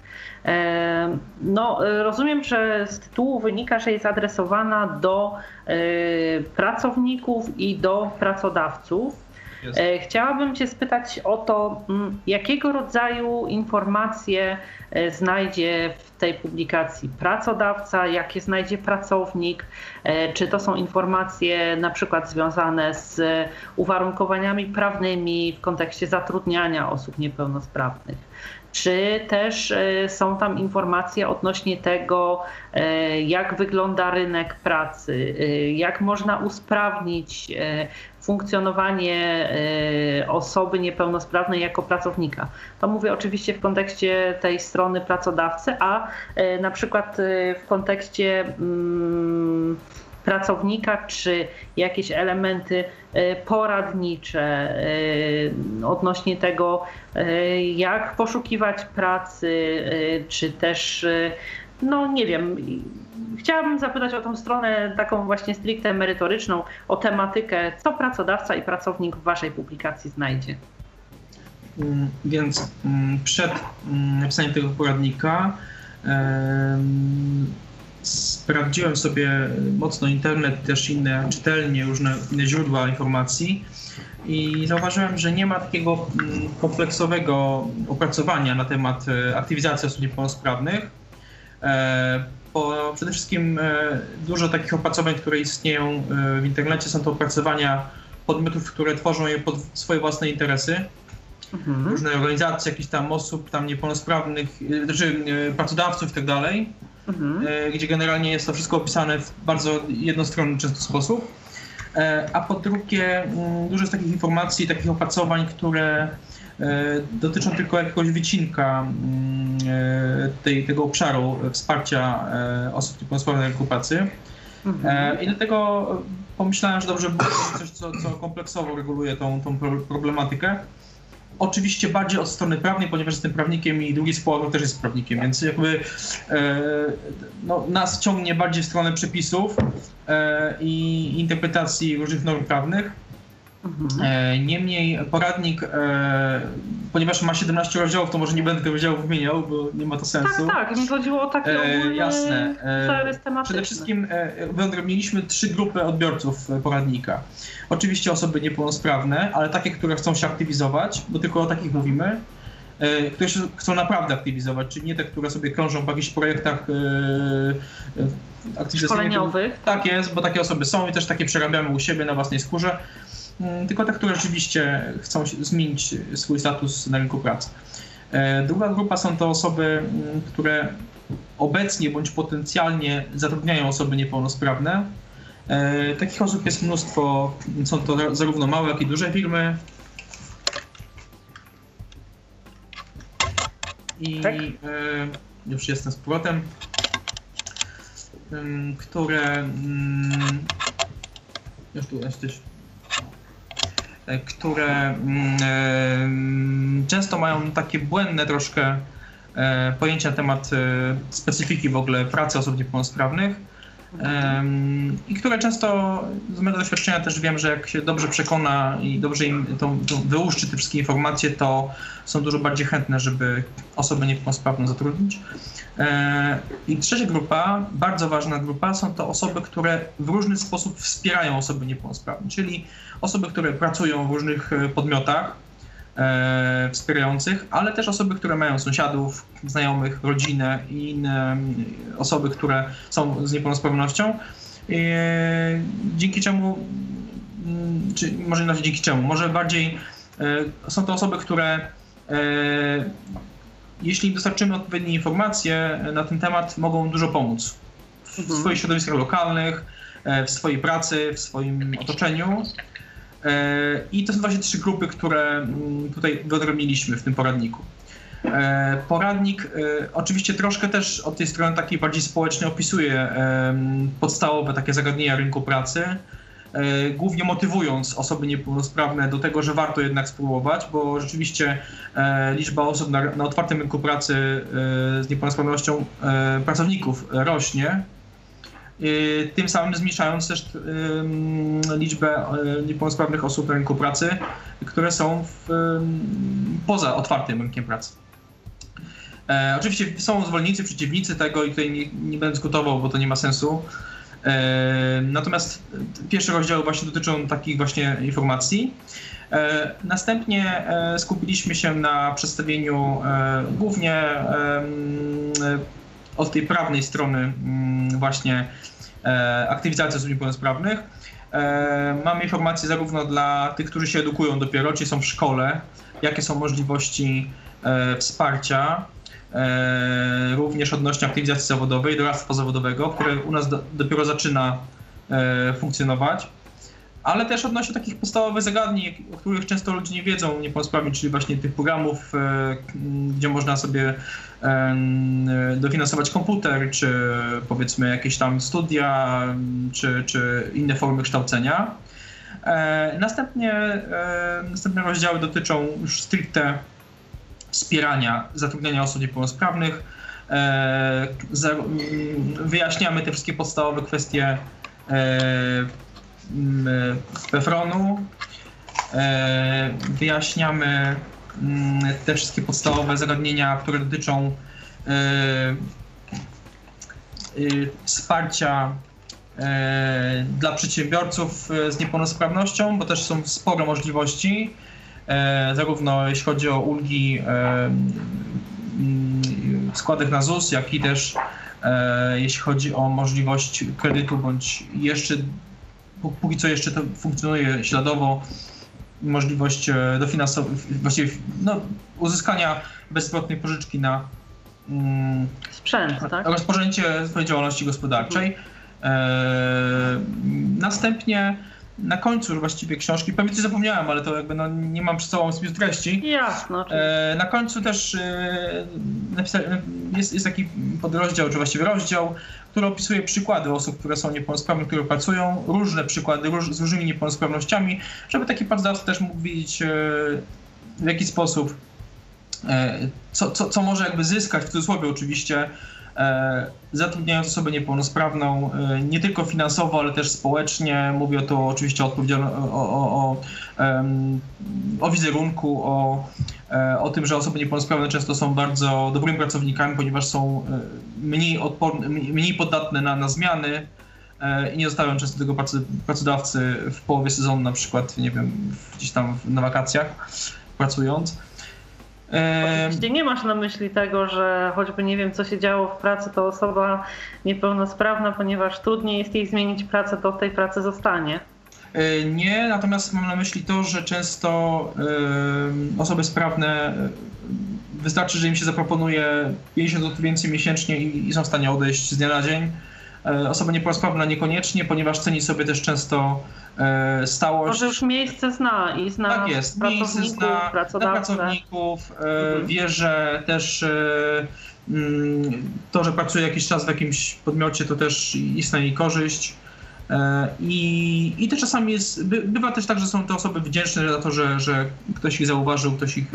No, rozumiem, że z tytułu wynika, że jest adresowana do pracowników i do pracodawców. E, chciałabym Cię spytać o to, mm, jakiego rodzaju informacje e, znajdzie w tej publikacji pracodawca, jakie znajdzie pracownik, e, czy to są informacje na przykład związane z uwarunkowaniami prawnymi w kontekście zatrudniania osób niepełnosprawnych. Czy też są tam informacje odnośnie tego, jak wygląda rynek pracy, jak można usprawnić funkcjonowanie osoby niepełnosprawnej jako pracownika. To mówię oczywiście w kontekście tej strony pracodawcy, a na przykład w kontekście mm, pracownika, czy jakieś elementy poradnicze odnośnie tego, jak poszukiwać pracy, czy też, no nie wiem, chciałabym zapytać o tą stronę taką właśnie stricte merytoryczną, o tematykę, co pracodawca i pracownik w Waszej publikacji znajdzie. Mm, więc mm, przed mm, napisaniem tego poradnika sprawdziłem sobie mocno internet, też inne czytelnie, różne inne źródła informacji i zauważyłem, że nie ma takiego kompleksowego opracowania na temat e, aktywizacji osób niepełnosprawnych. E, bo przede wszystkim e, dużo takich opracowań, które istnieją e, w internecie, są to opracowania podmiotów, które tworzą je pod swoje własne interesy. Mhm. Różne organizacje, jakichś tam osób tam niepełnosprawnych, e, znaczy pracodawców i tak dalej, mhm. gdzie generalnie jest to wszystko opisane w bardzo jednostronny często sposób. A po drugie, mm, dużo jest takich informacji, takich opracowań, które E, dotyczą tylko jakiegoś wycinka mm, e, tej, tego obszaru wsparcia e, osób niepełnosprawnych na rynku pracy. Mhm. I dlatego pomyślałem, że dobrze byłoby coś, co, co kompleksowo reguluje tą, tą problematykę. Oczywiście bardziej od strony prawnej, ponieważ jestem prawnikiem i drugi współautor też jest prawnikiem, więc jakby e, no, nas ciągnie bardziej w stronę przepisów e, i interpretacji różnych norm prawnych. Mhm. Niemniej poradnik, ponieważ ma 17 rozdziałów, to może nie będę tych rozdziałów wymieniał, bo nie ma to sensu. Tak, tak, mi chodziło o taki ogólny Jasne. zarys tematyczny. Przede wszystkim wyodrębniliśmy trzy grupy odbiorców poradnika. Oczywiście osoby niepełnosprawne, ale takie, które chcą się aktywizować, bo tylko o takich mówimy E, które się chcą naprawdę aktywizować, czyli nie te, które sobie krążą po jakichś projektach e, e, szkoleniowych. Tak jest, bo takie osoby są i też takie przerabiamy u siebie na własnej skórze, tylko te, które rzeczywiście chcą zmienić swój status na rynku pracy. Druga grupa są to osoby, mm, które obecnie bądź potencjalnie zatrudniają osoby niepełnosprawne. Takich osób jest mnóstwo, są to zarówno małe, jak i duże firmy. i tak? y, już jestem z powrotem, y, które już tu jesteś które często mają takie błędne troszkę pojęcia na temat specyfiki w ogóle pracy osób niepełnosprawnych i które często z mojego doświadczenia też wiem, że jak się dobrze przekona i dobrze im to, to wyłuszczy te wszystkie informacje, to są dużo bardziej chętne, żeby osoby niepełnosprawne zatrudnić. E, I trzecia grupa, bardzo ważna grupa, są to osoby, które w różny sposób wspierają osoby niepełnosprawne, czyli osoby, które pracują w różnych e, podmiotach, e, wspierających, ale też osoby, które mają sąsiadów, znajomych, rodzinę i inne osoby, które są z niepełnosprawnością. E, dzięki czemu, mm, czy może nie dzięki czemu, może bardziej e, są to osoby, które e, jeśli dostarczymy odpowiednie informacje na ten temat, mogą dużo pomóc w mhm. swoich środowiskach lokalnych, e, w swojej pracy, w swoim otoczeniu. E, I to są właśnie trzy grupy, które mm, tutaj wyodrębniliśmy w tym poradniku. E, poradnik e, oczywiście troszkę też od tej strony takiej bardziej społecznej opisuje podstawowe takie zagadnienia rynku pracy, głównie motywując osoby niepełnosprawne do tego, że warto jednak spróbować, bo rzeczywiście liczba osób na, na otwartym rynku pracy z niepełnosprawnością pracowników rośnie tym samym zmniejszając też liczbę y, niepełnosprawnych osób na rynku pracy, które są w, poza otwartym rynkiem pracy. E, oczywiście są zwolennicy, przeciwnicy tego i tutaj nie, nie będę dyskutował, bo to nie ma sensu. E, natomiast pierwsze rozdziały właśnie dotyczą takich właśnie informacji. E, następnie skupiliśmy się na przedstawieniu głównie od tej prawnej strony mm, właśnie e, aktywizacji osób niepełnosprawnych. E, mamy informacje zarówno dla tych, którzy się edukują dopiero, czy są w szkole, jakie są możliwości e, wsparcia, również odnośnie aktywizacji zawodowej, doradztwa zawodowego, które u nas dopiero zaczyna funkcjonować ale też odnośnie takich podstawowych zagadnień, o których często ludzie nie wiedzą niepełnosprawni, czyli właśnie tych programów, e, gdzie można sobie dofinansować komputer, czy powiedzmy jakieś tam studia, czy, czy inne formy kształcenia. E, następnie, e, następne rozdziały dotyczą już stricte wspierania zatrudniania osób niepełnosprawnych. Wyjaśniamy te wszystkie podstawowe kwestie Pefronu. E, wyjaśniamy mm, te wszystkie podstawowe zagadnienia, które dotyczą e, e, wsparcia dla przedsiębiorców z niepełnosprawnością, bo też są spore możliwości, zarówno jeśli chodzi o ulgi składek na ZUS, jak i też jeśli chodzi o możliwość kredytu bądź jeszcze póki co jeszcze to funkcjonuje śladowo, możliwość e, dofinansowania, właściwie no, uzyskania bezpłatnej pożyczki na mm, sprzęt, tak? rozpoczęcie swojej działalności gospodarczej. E, następnie na końcu właściwie książki, pewnie coś zapomniałem, ale to jakby no, nie mam przed sobą spisu treści. Jasno. E, na końcu też e, jest, jest taki podrozdział, czy właściwie rozdział, który opisuje przykłady osób, które są niepełnosprawne, które pracują, różne przykłady róż, z różnymi niepełnosprawnościami, żeby taki pracodawca też mógł wiedzieć e, w jaki sposób, e, co, co, co może jakby zyskać, w cudzysłowie oczywiście, zatrudniając osobę niepełnosprawną, nie tylko finansowo, ale też społecznie. Mówię tu oczywiście o, o, o, o wizerunku, o, o tym, że osoby niepełnosprawne często są bardzo dobrymi pracownikami, ponieważ są mniej, odporne, mniej podatne na, na zmiany i nie zostają często tego pracodawcy w połowie sezonu, na przykład, nie wiem, gdzieś tam na wakacjach pracując. Oczywiście nie masz na myśli tego, że choćby nie wiem, co się działo w pracy, to osoba niepełnosprawna, ponieważ trudniej jest jej zmienić pracę, to w tej pracy zostanie. E, nie, natomiast mam na myśli to, że często osoby sprawne e, wystarczy, że im się zaproponuje 50 zł więcej miesięcznie i są w stanie odejść z dnia na dzień osoba niepełnosprawna niekoniecznie, ponieważ ceni sobie też często e, stałość. Może już miejsce zna i zna tak jest, miejsce zna pracowników, e, mhm. wie, że też mm, to, że pracuje jakiś czas w jakimś podmiocie, to też istnieje jej korzyść. I, I też czasami jest, bywa też tak, że są te osoby wdzięczne za to, że, że ktoś ich zauważył, ktoś ich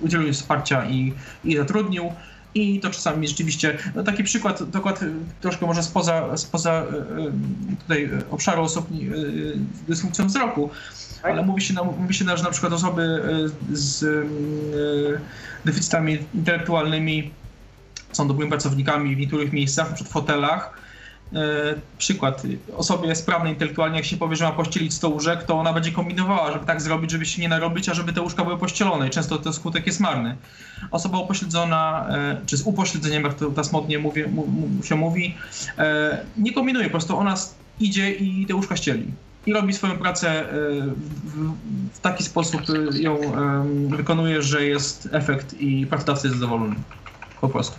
udzielił wsparcia i, i zatrudnił. I to czasami rzeczywiście, no taki przykład, dokład troszkę może spoza, spoza e, e, tutaj obszaru osób z dysfunkcją wzroku, tak. ale mówi się, mówi się, że na przykład osoby z deficytami intelektualnymi są dobrymi pracownikami w niektórych miejscach, np. w hotelach, przykład, osobie sprawnej intelektualnie, jak się powie, że ma pościelić 100 łóżek, to ona będzie kombinowała, żeby tak zrobić, żeby się nie narobić, a żeby te łóżka były pościelone i często ten skutek jest marny. Osoba upośledzona, e, czy z upośledzeniem, jak to teraz modnie mówi, się mówi, e, nie kombinuje, po prostu ona idzie i te łóżka ścieli. I robi swoją pracę w taki sposób ją wykonuje, że jest efekt i pracodawca jest zadowolony. Po prostu.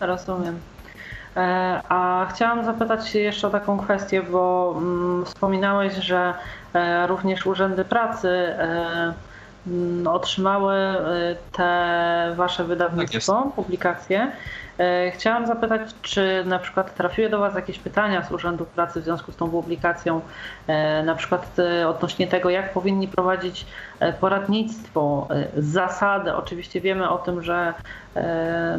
Rozumiem. E, a chciałam zapytać się jeszcze o taką kwestię, bo mm, wspominałeś, że e, również urzędy pracy e, mm, otrzymały te wasze wydawnictwo, tak publikacje. Chciałam zapytać, czy na przykład trafiły do Was jakieś pytania z Urzędu Pracy w związku z tą publikacją, na przykład odnośnie tego, jak powinni prowadzić poradnictwo, zasady. Oczywiście wiemy o tym, że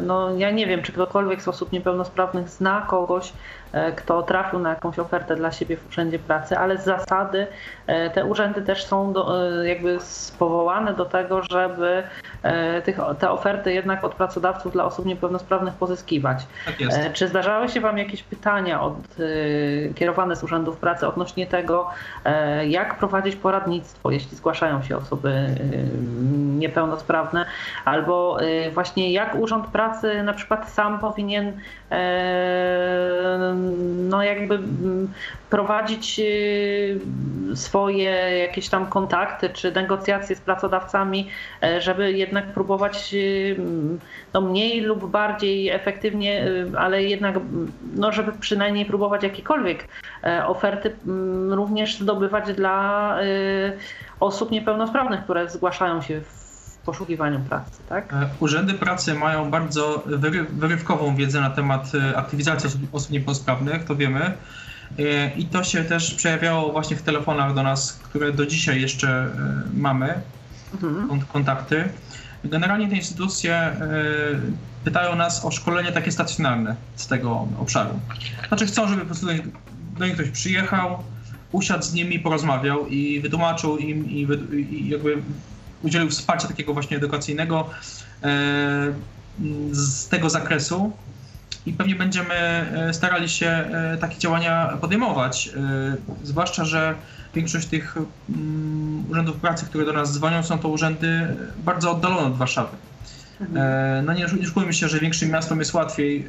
no, ja nie wiem, czy ktokolwiek z osób niepełnosprawnych zna kogoś, e, kto trafił na jakąś ofertę dla siebie w urzędzie pracy, ale z zasady e, te urzędy też są do, jakby powołane do tego, żeby tych, te oferty jednak od pracodawców dla osób niepełnosprawnych pozyskiwać. Tak czy zdarzały się Wam jakieś pytania od, kierowane z urzędów pracy odnośnie tego, jak prowadzić poradnictwo, jeśli zgłaszają się osoby niepełnosprawne, albo właśnie jak jak Urząd Pracy na przykład sam powinien e, no jakby prowadzić e, swoje jakieś tam kontakty czy negocjacje z pracodawcami, e, żeby jednak próbować no mniej lub bardziej efektywnie, ale jednak no żeby przynajmniej próbować jakiekolwiek oferty również zdobywać dla osób niepełnosprawnych, które zgłaszają się w poszukiwaniu pracy, tak? E, urzędy pracy mają bardzo wyrywkową wiedzę na temat e, aktywizacji osób, osób niepełnosprawnych, to wiemy. E, I to się też przejawiało właśnie w telefonach do nas, które do dzisiaj jeszcze mamy, mhm. kontakty. Generalnie te instytucje pytają nas o szkolenie takie stacjonarne z tego obszaru. Znaczy chcą, żeby po prostu do nich ktoś przyjechał, usiadł z nimi, porozmawiał i wytłumaczył im i, i jakby udzielił wsparcia takiego właśnie edukacyjnego e, z tego zakresu i pewnie będziemy e, starali się e, takie działania podejmować. Zwłaszcza, że większość tych mm, urzędów pracy, które do nas dzwonią, są to urzędy bardzo oddalone od Warszawy. Mhm. No nie oszukujmy się, że większym miastom jest łatwiej,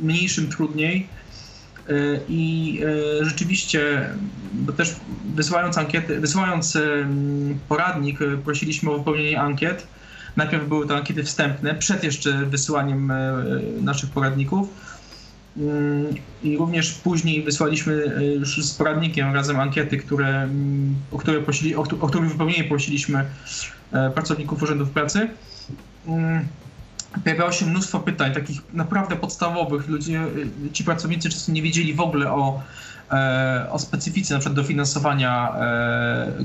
mniejszym trudniej. I rzeczywiście, bo też wysyłając ankiety, wysyłając poradnik, prosiliśmy o wypełnienie ankiet. Najpierw były to ankiety wstępne, przed jeszcze wysyłaniem naszych poradników. I również później wysłaliśmy już z poradnikiem razem ankiety, które, o, które prosili, o, o których wypełnienie prosiliśmy pracowników urzędów pracy. Pojawiało się mnóstwo pytań, takich naprawdę podstawowych. Ludzie, ci pracownicy często nie wiedzieli w ogóle o, o specyfice na przykład dofinansowania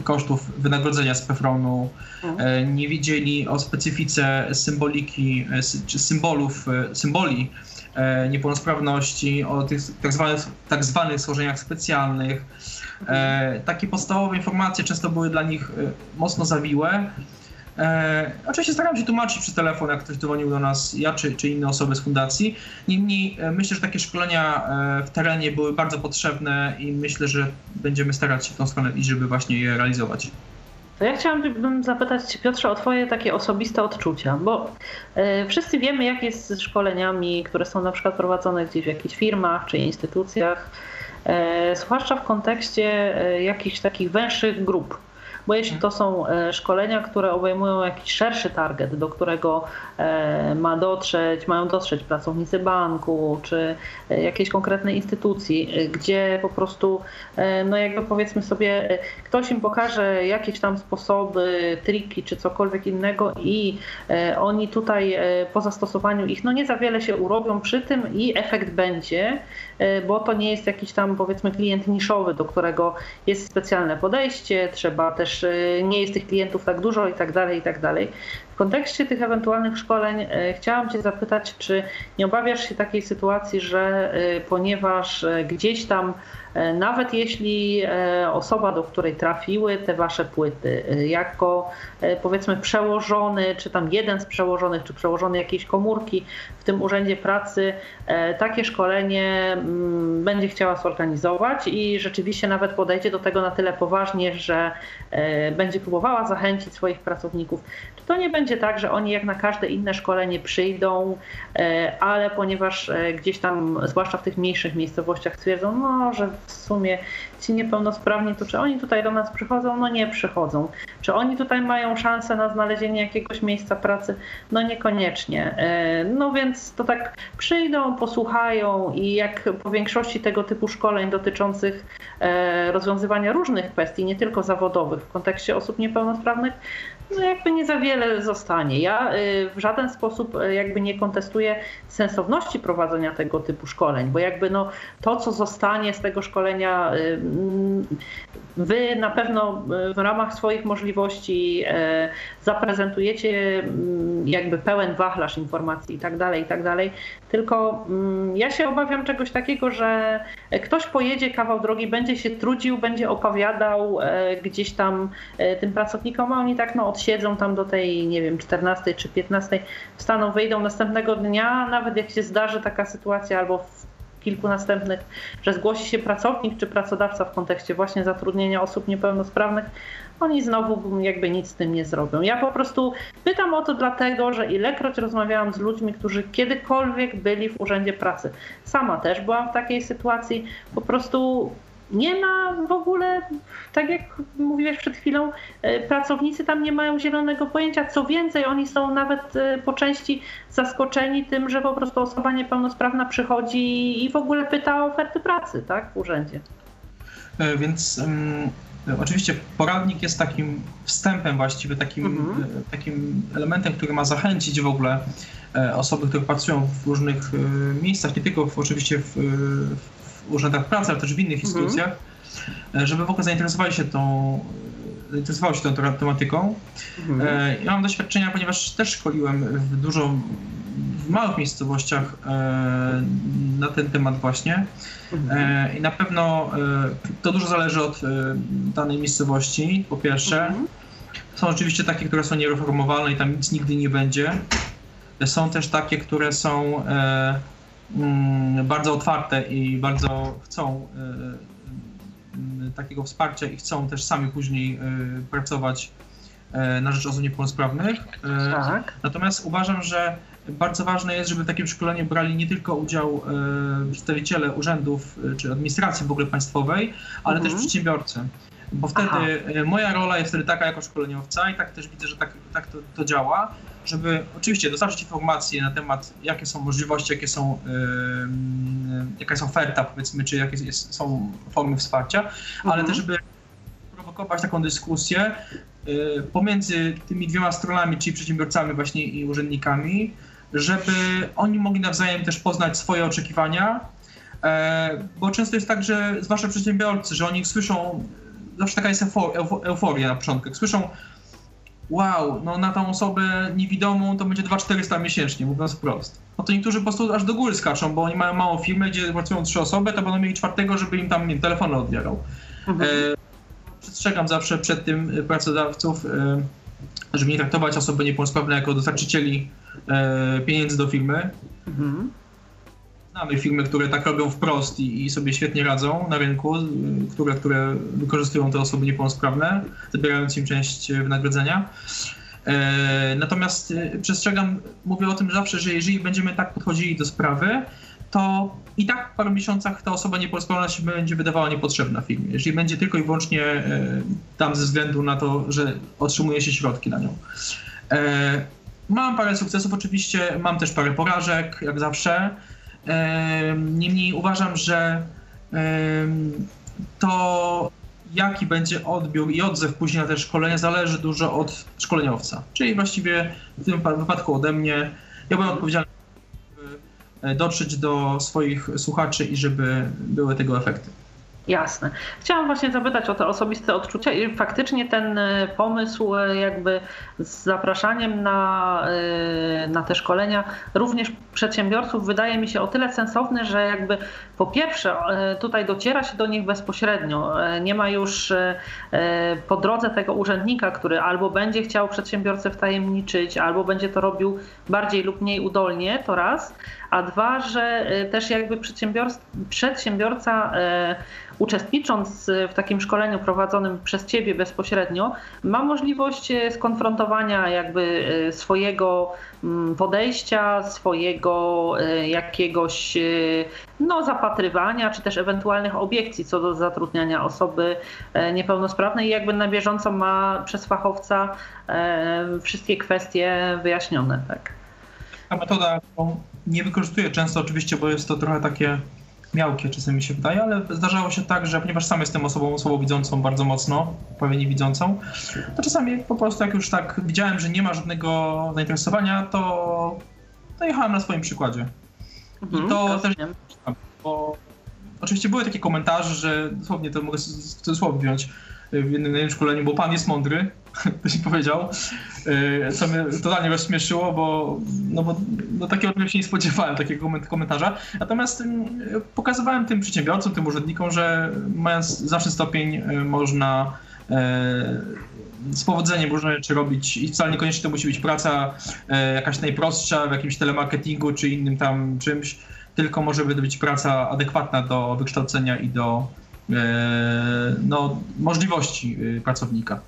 kosztów wynagrodzenia z PFRON-u, mhm. nie wiedzieli o specyfice symboliki, czy symbolów, symboli E, niepełnosprawności, o tych tak zwanych, tak zwanych schorzeniach specjalnych. E, takie podstawowe informacje często były dla nich e, mocno zawiłe. Oczywiście staram się tłumaczyć przez telefon, jak ktoś dzwonił do nas, ja czy, czy inne osoby z fundacji. Niemniej myślę, że takie szkolenia w terenie były bardzo potrzebne i myślę, że będziemy starać się w tą stronę iść, żeby właśnie je realizować. To ja chciałabym zapytać Piotrze, o Twoje takie osobiste odczucia, bo y, wszyscy wiemy, jak jest z szkoleniami, które są na przykład prowadzone gdzieś w jakichś firmach czy instytucjach, y, zwłaszcza w kontekście y, jakichś takich węższych grup bo jeśli to są e, szkolenia, które obejmują jakiś szerszy target, do którego e, ma dotrzeć, mają dotrzeć pracownicy banku czy e, jakiejś konkretnej instytucji, gdzie po prostu, no jakby powiedzmy sobie, ktoś im pokaże jakieś tam sposoby, triki czy cokolwiek innego i oni tutaj po zastosowaniu ich, no nie za wiele się urobią przy tym i efekt będzie, bo to nie jest jakiś tam powiedzmy klient niszowy, do którego jest specjalne podejście, trzeba też też y, nie jest tych klientów tak dużo i tak dalej, i tak dalej. W kontekście tych ewentualnych szkoleń y, chciałam Cię zapytać, czy nie obawiasz się takiej sytuacji, że y, ponieważ gdzieś tam E, nawet jeśli e, osoba, do której trafiły te wasze płyty, e, jako powiedzmy przełożony, czy tam jeden z przełożonych, czy przełożony jakiejś komórki w tym urzędzie pracy, takie szkolenie mm, będzie chciała zorganizować i rzeczywiście nawet podejdzie do tego na tyle poważnie, że będzie próbowała zachęcić swoich pracowników. To nie będzie tak, że oni jak na każde inne szkolenie przyjdą, ale ponieważ gdzieś tam, zwłaszcza w tych mniejszych miejscowościach, stwierdzą, no, że w sumie ci niepełnosprawni, to czy oni tutaj do nas przychodzą? No nie przychodzą. Czy oni tutaj mają szansę na znalezienie jakiegoś miejsca pracy? No niekoniecznie. E, no więc to tak przyjdą, posłuchają i jak po większości tego typu szkoleń dotyczących e, rozwiązywania różnych kwestii, nie tylko zawodowych w kontekście osób niepełnosprawnych, no jakby nie za wiele zostanie. Ja y, w żaden sposób y, jakby nie kontestuję sensowności prowadzenia tego typu szkoleń, bo jakby no to, co zostanie z tego szkolenia, y, mm, wy na pewno w ramach swoich możliwości zaprezentujecie mm, jakby pełen wachlarz informacji i tak dalej, i tak dalej. Tylko mm, ja się obawiam czegoś takiego, że ktoś pojedzie kawał drogi, będzie się trudził, będzie opowiadał gdzieś tam tym pracownikom, a oni tak no odsiedzą tam do tej, nie wiem, 14 czy 15, wstaną, wyjdą następnego dnia, nawet jak się zdarzy taka sytuacja albo w kilku następnych, że zgłosi się pracownik czy pracodawca w kontekście właśnie zatrudnienia osób niepełnosprawnych, oni znowu jakby nic z tym nie zrobią. Ja po prostu pytam o to dlatego, że ilekroć rozmawiałam z ludźmi, którzy kiedykolwiek byli w urzędzie pracy. Sama też byłam w takiej sytuacji, po prostu nie ma w ogóle, tak jak mówiłeś przed chwilą, e, pracownicy tam nie mają zielonego pojęcia. Co więcej, oni są nawet e, po części zaskoczeni tym, że po prostu osoba niepełnosprawna przychodzi i w ogóle pyta o oferty pracy tak, w urzędzie. E, więc um, oczywiście poradnik jest takim wstępem właściwie, takim, mhm. takim elementem, który ma zachęcić w ogóle osoby, które pracują w różnych miejscach, nie tylko w, oczywiście w, urzędach pracy, ale też w innych mhm. instytucjach, e, żeby w ogóle zainteresowali się tą, zainteresowały się tą tematyką. Mhm. E, ja mam doświadczenia, ponieważ też szkoliłem w dużo w małych miejscowościach e, na ten temat właśnie. Mhm. I na pewno to dużo zależy od danej miejscowości, po pierwsze. Mhm. Są oczywiście takie, które są niereformowalne i tam nic nigdy nie będzie. Są też takie, które są bardzo otwarte i bardzo chcą y, y, takiego wsparcia i chcą też sami później y, pracować na rzecz osób niepełnosprawnych. Tak. Natomiast uważam, że bardzo ważne jest, żeby w takim szkoleniu brali nie tylko udział przedstawiciele urzędów czy administracji w ogóle państwowej, ale mhm. też przedsiębiorcy. Bo wtedy Aha. moja rola jest wtedy taka jako szkoleniowca i tak też widzę, że tak, tak to, to działa, żeby oczywiście dostarczyć informacje na temat, jakie są możliwości, jakie są, yy, jaka jest oferta, powiedzmy, czy jakie jest, są formy wsparcia, mhm. ale też, żeby prowokować taką dyskusję yy, pomiędzy tymi dwiema stronami, czyli przedsiębiorcami właśnie i urzędnikami, żeby oni mogli nawzajem też poznać swoje oczekiwania, e, bo często jest tak, że zwłaszcza przedsiębiorcy, że oni słyszą, zawsze taka jest euforia na początku, jak słyszą wow, no na tą osobę niewidomą to będzie 2400 miesięcznie, mówiąc wprost. No to niektórzy po prostu aż do góry skaczą, bo oni mają małą firmę, gdzie pracują trzy osoby, to będą mieli czwartego, żeby im tam telefon odbierał. Mhm. E, przestrzegam zawsze przed tym pracodawców, e, żeby nie traktować osoby niepełnosprawne jako dostarczycieli e, pieniędzy do firmy. Mhm. Znamy firmy, które tak robią wprost i, i, sobie świetnie radzą na rynku, które, które wykorzystują te osoby niepełnosprawne, zabierając im część wynagrodzenia. E, natomiast e, przestrzegam, mówię o tym zawsze, że jeżeli będziemy tak podchodzili do sprawy, to i tak w paru miesiącach ta osoba niepełnosprawna się będzie wydawała niepotrzebna firmie. Jeżeli będzie tylko i wyłącznie e, tam ze względu na to, że otrzymuje się środki na nią. E, mam parę sukcesów oczywiście, mam też parę porażek, jak zawsze. Niemniej uważam, że to jaki będzie odbiór i odzew później na te szkolenia zależy dużo od szkoleniowca. Czyli właściwie w tym wypadku ode mnie. Ja byłem odpowiedzialny, żeby dotrzeć do swoich słuchaczy i żeby były tego efekty. Jasne. Chciałam właśnie zapytać o te osobiste odczucia i faktycznie ten e, pomysł e, jakby z zapraszaniem na, e, na te szkolenia również przedsiębiorców wydaje mi się o tyle sensowny, że jakby po pierwsze tutaj dociera się do nich bezpośrednio. Nie ma już po drodze tego urzędnika, który albo będzie chciał przedsiębiorcę wtajemniczyć, albo będzie to robił bardziej lub mniej udolnie, to raz, a dwa, że też jakby przedsiębiorca uczestnicząc w takim szkoleniu prowadzonym przez Ciebie bezpośrednio, ma możliwość skonfrontowania jakby swojego mm, podejścia, swojego jakiegoś no, zapatrywania, czy też ewentualnych obiekcji co do zatrudniania osoby niepełnosprawnej i jakby na bieżąco ma przez fachowca wszystkie kwestie wyjaśnione. Tak. Ta metoda, nie wykorzystuję często oczywiście, bo jest to trochę takie miałkie czasem mi się wydaje, ale zdarzało się tak, że ponieważ sam jestem osobą słabowidzącą bardzo mocno, prawie niewidzącą, to czasami po prostu jak już tak widziałem, że nie ma żadnego zainteresowania, to, to jechałem na swoim przykładzie. Mhm, I to też, bo oczywiście były takie komentarze, że dosłownie to mogę w cudzysłowie wziąć, w jednym szkoleniu, bo pan jest mądry, ktoś mi powiedział, e, co mnie totalnie rozśmieszyło, bo, no bo no takiego się nie spodziewałem, takiego komentarza. Natomiast pokazywałem tym przedsiębiorcom, tym urzędnikom, że mając zawsze stopień e, można e, z powodzeniem różne rzeczy robić i wcale niekoniecznie to musi być praca jakaś najprostsza w jakimś telemarketingu czy innym tam czymś, tylko może być praca adekwatna do wykształcenia i do no, możliwości pracownika.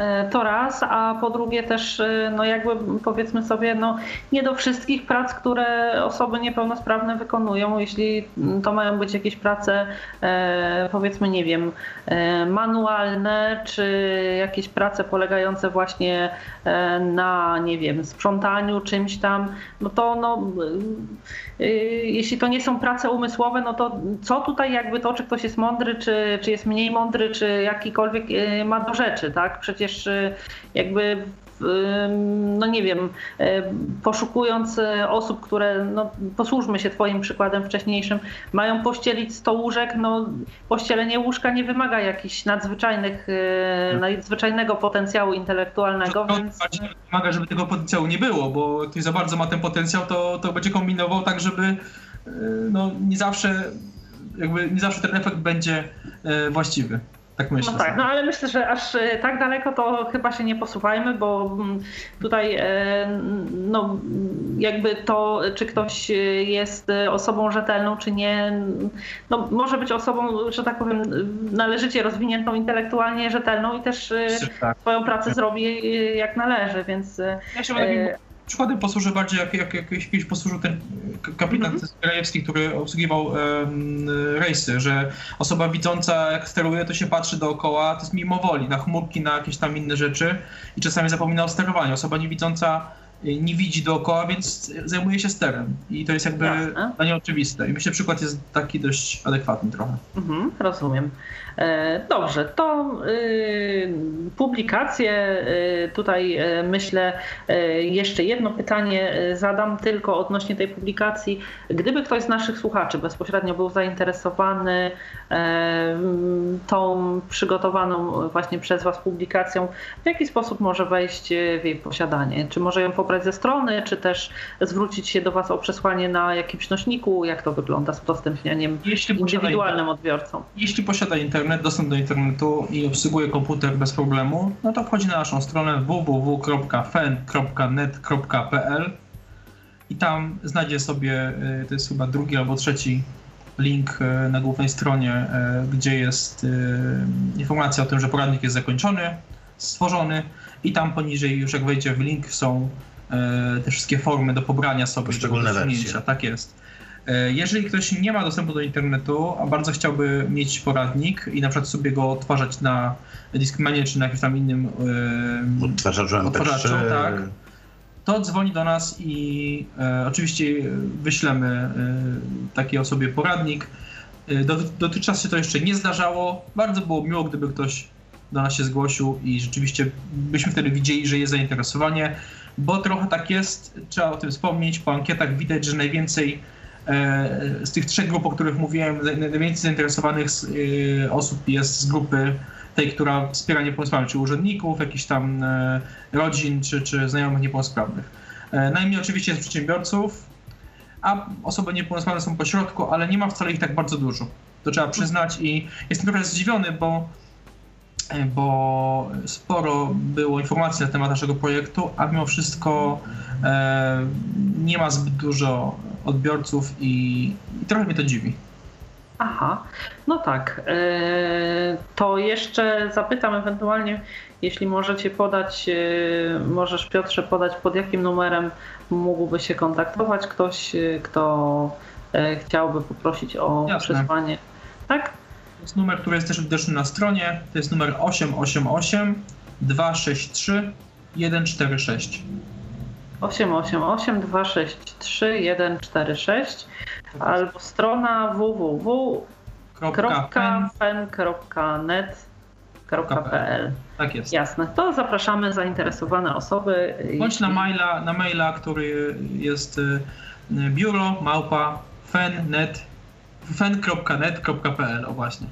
E, to raz, a po drugie też, e, no jakby powiedzmy sobie, no nie do wszystkich prac, które osoby niepełnosprawne wykonują, jeśli to mają być jakieś prace, e, powiedzmy, nie wiem, manualne, czy jakieś prace polegające właśnie na, nie wiem, sprzątaniu czymś tam, no to no, jeśli to nie są prace umysłowe, no to co tutaj jakby to, czy ktoś jest mądry, czy, czy jest mniej mądry, czy jakikolwiek ma do rzeczy, tak? Przecież przecież y, jakby no nie wiem, y, poszukując y, osób, które, no posłużmy się Twoim przykładem wcześniejszym, mają pościelić 100 łóżek, no pościelenie łóżka nie wymaga jakichś nadzwyczajnych, nadzwyczajnego potencjału intelektualnego, to, więc... Wymaga, żeby tego potencjału nie było, bo ktoś za bardzo ma ten potencjał, to, to będzie kombinował tak, żeby no nie zawsze jakby nie zawsze ten efekt będzie właściwy. Tak myślę. No tak, no ale myślę, że aż e, tak daleko to chyba się nie posuwajmy, bo mm, tutaj e, no, jakby to, czy ktoś jest osobą rzetelną, czy nie, no, może być osobą, że tak powiem, należycie rozwiniętą intelektualnie, rzetelną i też e, tak. swoją pracę zrobi jak należy, więc... Ja się e, przykładem posłuży bardziej, jak, jak, jak kiedyś posłużył ten kapitan mm -hmm. który obsługiwał um, rejsy, że osoba widząca jak steruje, to się patrzy dookoła, to jest mimowoli, na chmurki, na jakieś tam inne rzeczy i czasami zapomina o sterowaniu. Osoba niewidząca nie widzi dookoła, więc zajmuje się sterem. I to jest jakby Jasne. dla niej oczywiste. I myślę, że przykład jest taki dość adekwatny trochę. Mhm, rozumiem. E, Dobrze, to y, publikacje. y, Tutaj y, myślę, y, jeszcze jedno pytanie y, zadam tylko odnośnie tej publikacji. Gdyby ktoś z naszych słuchaczy bezpośrednio był zainteresowany e, tą przygotowaną właśnie przez Was publikacją, w jaki sposób może wejść y, w jej posiadanie? Czy może ją pobrać ze strony, czy też zwrócić się do Was o przesłanie na jakimś nośniku? Jak to wygląda z udostępnianiem Jeśli posiada, indywidualnym odbiorcom? jeśli posiada internet, dostęp do internetu i obsługuje komputer bez problemu, no to wchodzi na naszą stronę www.fen.net.pl i tam znajdzie sobie, y, to jest chyba drugi albo trzeci link y, na głównej stronie, y, gdzie jest informacja o tym, że poradnik jest zakończony, stworzony i tam poniżej już jak wejdzie w link są te wszystkie formy do pobrania sobie Poszczególne wersje. Tak jest. E, Jeżeli ktoś nie ma dostępu do internetu, a bardzo chciałby mieć poradnik i na przykład sobie go odtwarzać na Discmanie czy na jakimś tam innym e, Odtwarzaczu MP3. Odtwarzaczu, tak. to dzwoni do nas i e, oczywiście wyślemy e, takiej osobie poradnik. E, do, dotychczas się to jeszcze nie zdarzało. Bardzo było miło, gdyby ktoś do nas się zgłosił i rzeczywiście byśmy wtedy widzieli, że jest zainteresowanie, bo trochę tak jest, trzeba o tym wspomnieć, po ankietach widać, że najwięcej e, z tych trzech grup, o których mówiłem, naj- najwięcej zainteresowanych e, osób jest z grupy tej, która wspiera niepełnosprawnych, czy urzędników, jakichś tam e, rodzin, czy, czy znajomych niepełnosprawnych. Najmniej oczywiście jest przedsiębiorców, a osoby niepełnosprawne są pośrodku, ale nie ma wcale ich tak bardzo dużo. To trzeba przyznać i jestem trochę zdziwiony, bo, bo sporo było informacji na temat naszego projektu, a mimo wszystko e, nie ma zbyt dużo odbiorców i, i trochę mnie to dziwi. Aha, no tak. e, To jeszcze zapytam ewentualnie, jeśli możecie podać, e, możesz Piotrze podać, pod jakim numerem mógłby się kontaktować ktoś, e, kto chciałby poprosić o Jasne. przesłanie. Tak? To jest numer, który jest też widoczny na stronie. To jest numer 888 263 146. 888 263 146 albo strona www.fen.net.pl. Tak jest. Jasne, to zapraszamy zainteresowane osoby. Bądź na maila, na maila, który jest y, biuro małpa fen.net fen.net.pl, o właśnie.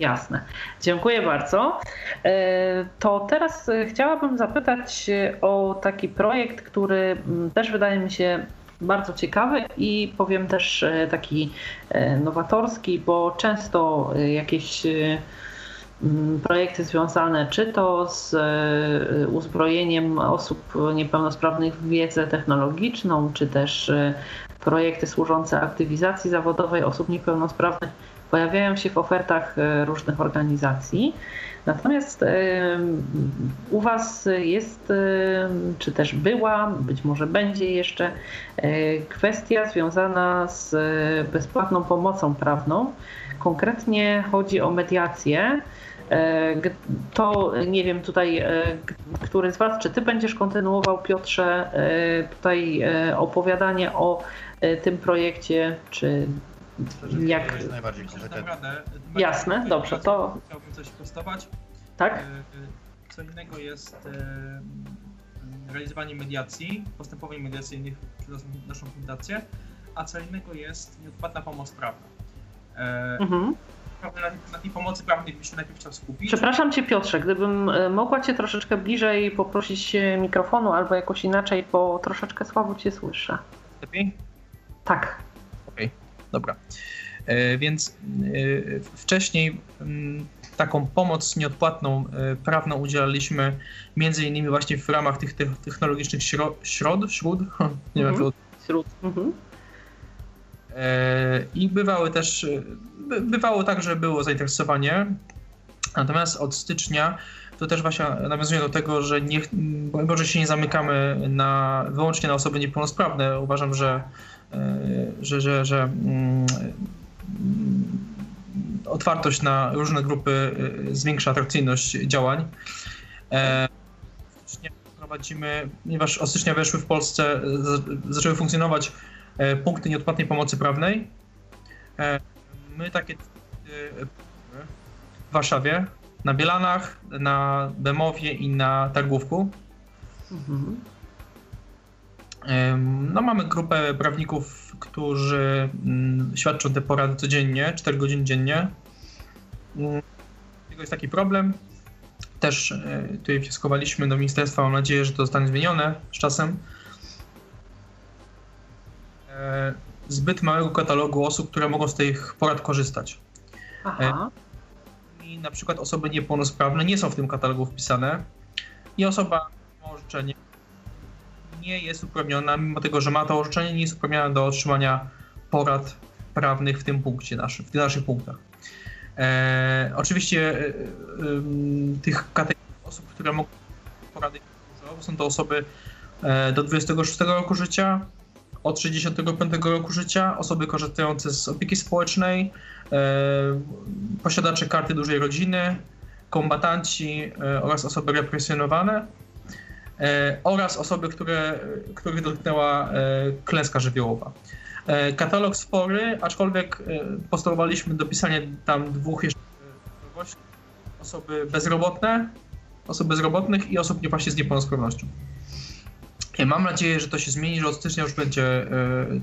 Jasne. Dziękuję bardzo. E, To teraz e, chciałabym zapytać o taki projekt, który mm, też wydaje mi się bardzo ciekawy i powiem też e, taki nowatorski, bo często jakieś projekty związane czy to z e, uzbrojeniem osób niepełnosprawnych w wiedzę technologiczną, czy też e, projekty służące aktywizacji zawodowej osób niepełnosprawnych pojawiają się w ofertach e, różnych organizacji. Natomiast u Was jest, czy też była, być może będzie jeszcze, kwestia związana z bezpłatną pomocą prawną. Konkretnie chodzi o mediację. E, To nie wiem tutaj, e, który z Was, czy Ty będziesz kontynuował, Piotrze, e, tutaj opowiadanie o tym projekcie, czy jak. To jest najbardziej kompetentny. Jasne, dobrze, to- Chciałbym coś prostować. Tak? Co innego jest realizowanie mediacji, postępowań mediacyjnych przez naszą fundację, a co innego jest nieodpłatna pomoc prawna. E, Na, na tej pomocy prawnej bym się najpierw chciał skupić. Przepraszam Cię Piotrze, gdybym e, mogła Cię troszeczkę bliżej poprosić mikrofonu albo jakoś inaczej, bo troszeczkę słabo Cię słyszę. Lepiej? Tak. Dobra. E, Więc e, wcześniej mm, taką pomoc nieodpłatną prawną udzielaliśmy między innymi właśnie w ramach tych te- technologicznych śro- środ, śród, nie wiem jak to Wśród. Mhm. E, I bywały też, e, by- bywało tak, że było zainteresowanie. Natomiast od stycznia to też właśnie nawiązuje do tego, że nie, Boże się nie zamykamy na, wyłącznie na osoby niepełnosprawne. Uważam, że, e, że, że, że mm, otwartość na różne grupy e, zwiększa atrakcyjność działań. E, prowadzimy, ponieważ od stycznia weszły w Polsce, zaczęły funkcjonować punkty nieodpłatnej pomocy prawnej. My takie w Warszawie, na Bielanach, na Bemowie i na Targówku. No, mamy grupę prawników, którzy mm, świadczą te porady codziennie, 4 godziny dziennie. Mm, tego jest taki problem. Też e, tutaj wnioskowaliśmy do ministerstwa, mam nadzieję, że to zostanie zmienione z czasem. E, zbyt małego katalogu osób, które mogą z tych porad korzystać. Aha. E, I na przykład osoby niepełnosprawne nie są w tym katalogu wpisane i osoba ma orzeczenie nie jest uprawniona, mimo tego, że ma to orzeczenie, nie jest uprawniona do otrzymania porad prawnych w tym punkcie naszym, w tych naszych punktach. E, oczywiście e, e, tych kategorii osób, które mogą porady są to osoby do 26 roku życia, od 65 roku życia, osoby korzystające z opieki społecznej, e, posiadacze karty dużej rodziny, kombatanci e, oraz osoby represjonowane E, oraz osoby, które, których dotknęła klęska żywiołowa. Katalog spory, aczkolwiek postulowaliśmy dopisanie tam dwóch jeszcze osoby bezrobotne, osób bezrobotnych i osób właśnie z niepełnosprawnością. Mam nadzieję, że to się zmieni, że od stycznia już będzie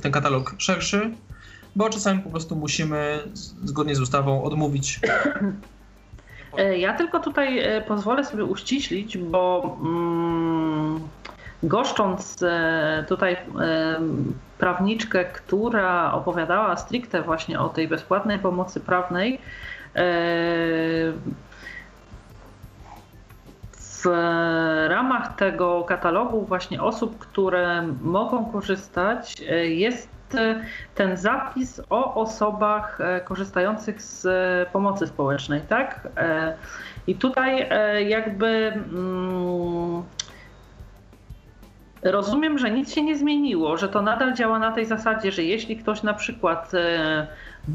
ten katalog szerszy, bo czasami po prostu musimy zgodnie z ustawą odmówić. E, ja tylko tutaj e, pozwolę sobie uściślić, bo mm, goszcząc e, tutaj prawniczkę, która opowiadała stricte właśnie o tej bezpłatnej pomocy prawnej, w ramach tego katalogu właśnie osób, które mogą korzystać, jest ten zapis o osobach e, korzystających z e, pomocy społecznej, tak? E, I tutaj jakby mm, rozumiem, że nic się nie zmieniło, że to nadal działa na tej zasadzie, że jeśli ktoś na przykład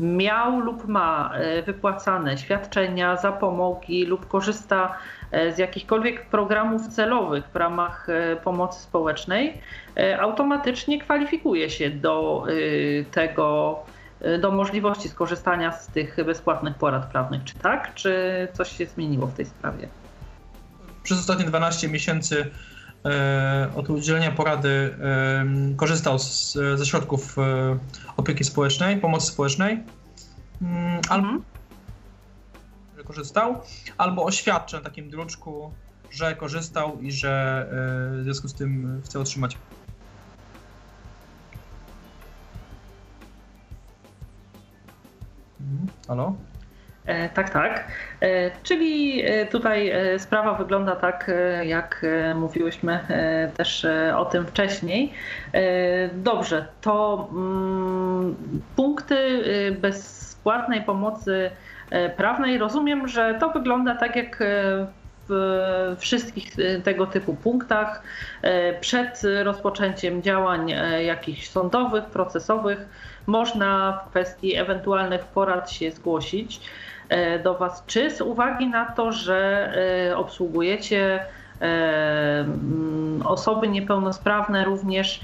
miał lub ma wypłacane świadczenia, zapomogi lub korzysta E, z jakichkolwiek programów celowych w ramach e, pomocy społecznej, e, automatycznie kwalifikuje się do tego, do możliwości skorzystania z tych bezpłatnych porad prawnych. Czy tak? Czy coś się zmieniło w tej sprawie? Przez ostatnie 12 miesięcy od udzielenia porady korzystał z, ze środków opieki społecznej, pomocy społecznej. Mm, mhm korzystał, albo oświadczę na takim druczku, że korzystał i że e, w związku z tym chce otrzymać. Mhm. Halo? E, tak, tak. E, czyli tutaj sprawa wygląda tak, jak mówiłyśmy też o tym wcześniej. Dobrze, to mm, punkty bezpłatnej pomocy E, prawnej. Rozumiem, że to wygląda tak jak e, w wszystkich e, tego typu punktach przed rozpoczęciem działań jakichś sądowych, procesowych można w kwestii ewentualnych porad się zgłosić do Was, czy z uwagi na to, że obsługujecie osoby niepełnosprawne również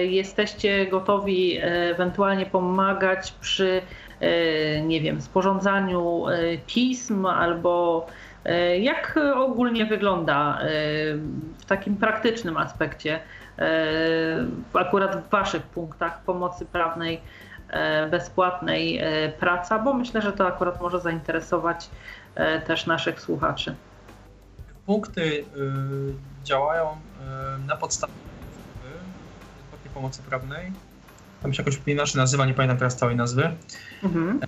jesteście gotowi ewentualnie pomagać przy E, nie wiem, sporządzaniu e, pism albo e, jak ogólnie wygląda w takim praktycznym aspekcie, akurat w Waszych punktach pomocy prawnej, bezpłatnej praca, bo myślę, że to akurat może zainteresować też naszych słuchaczy. Punkty działają na podstawie bezpłatnej pomocy prawnej tam się jakoś inaczej nazywa, nie pamiętam teraz całej nazwy, mhm.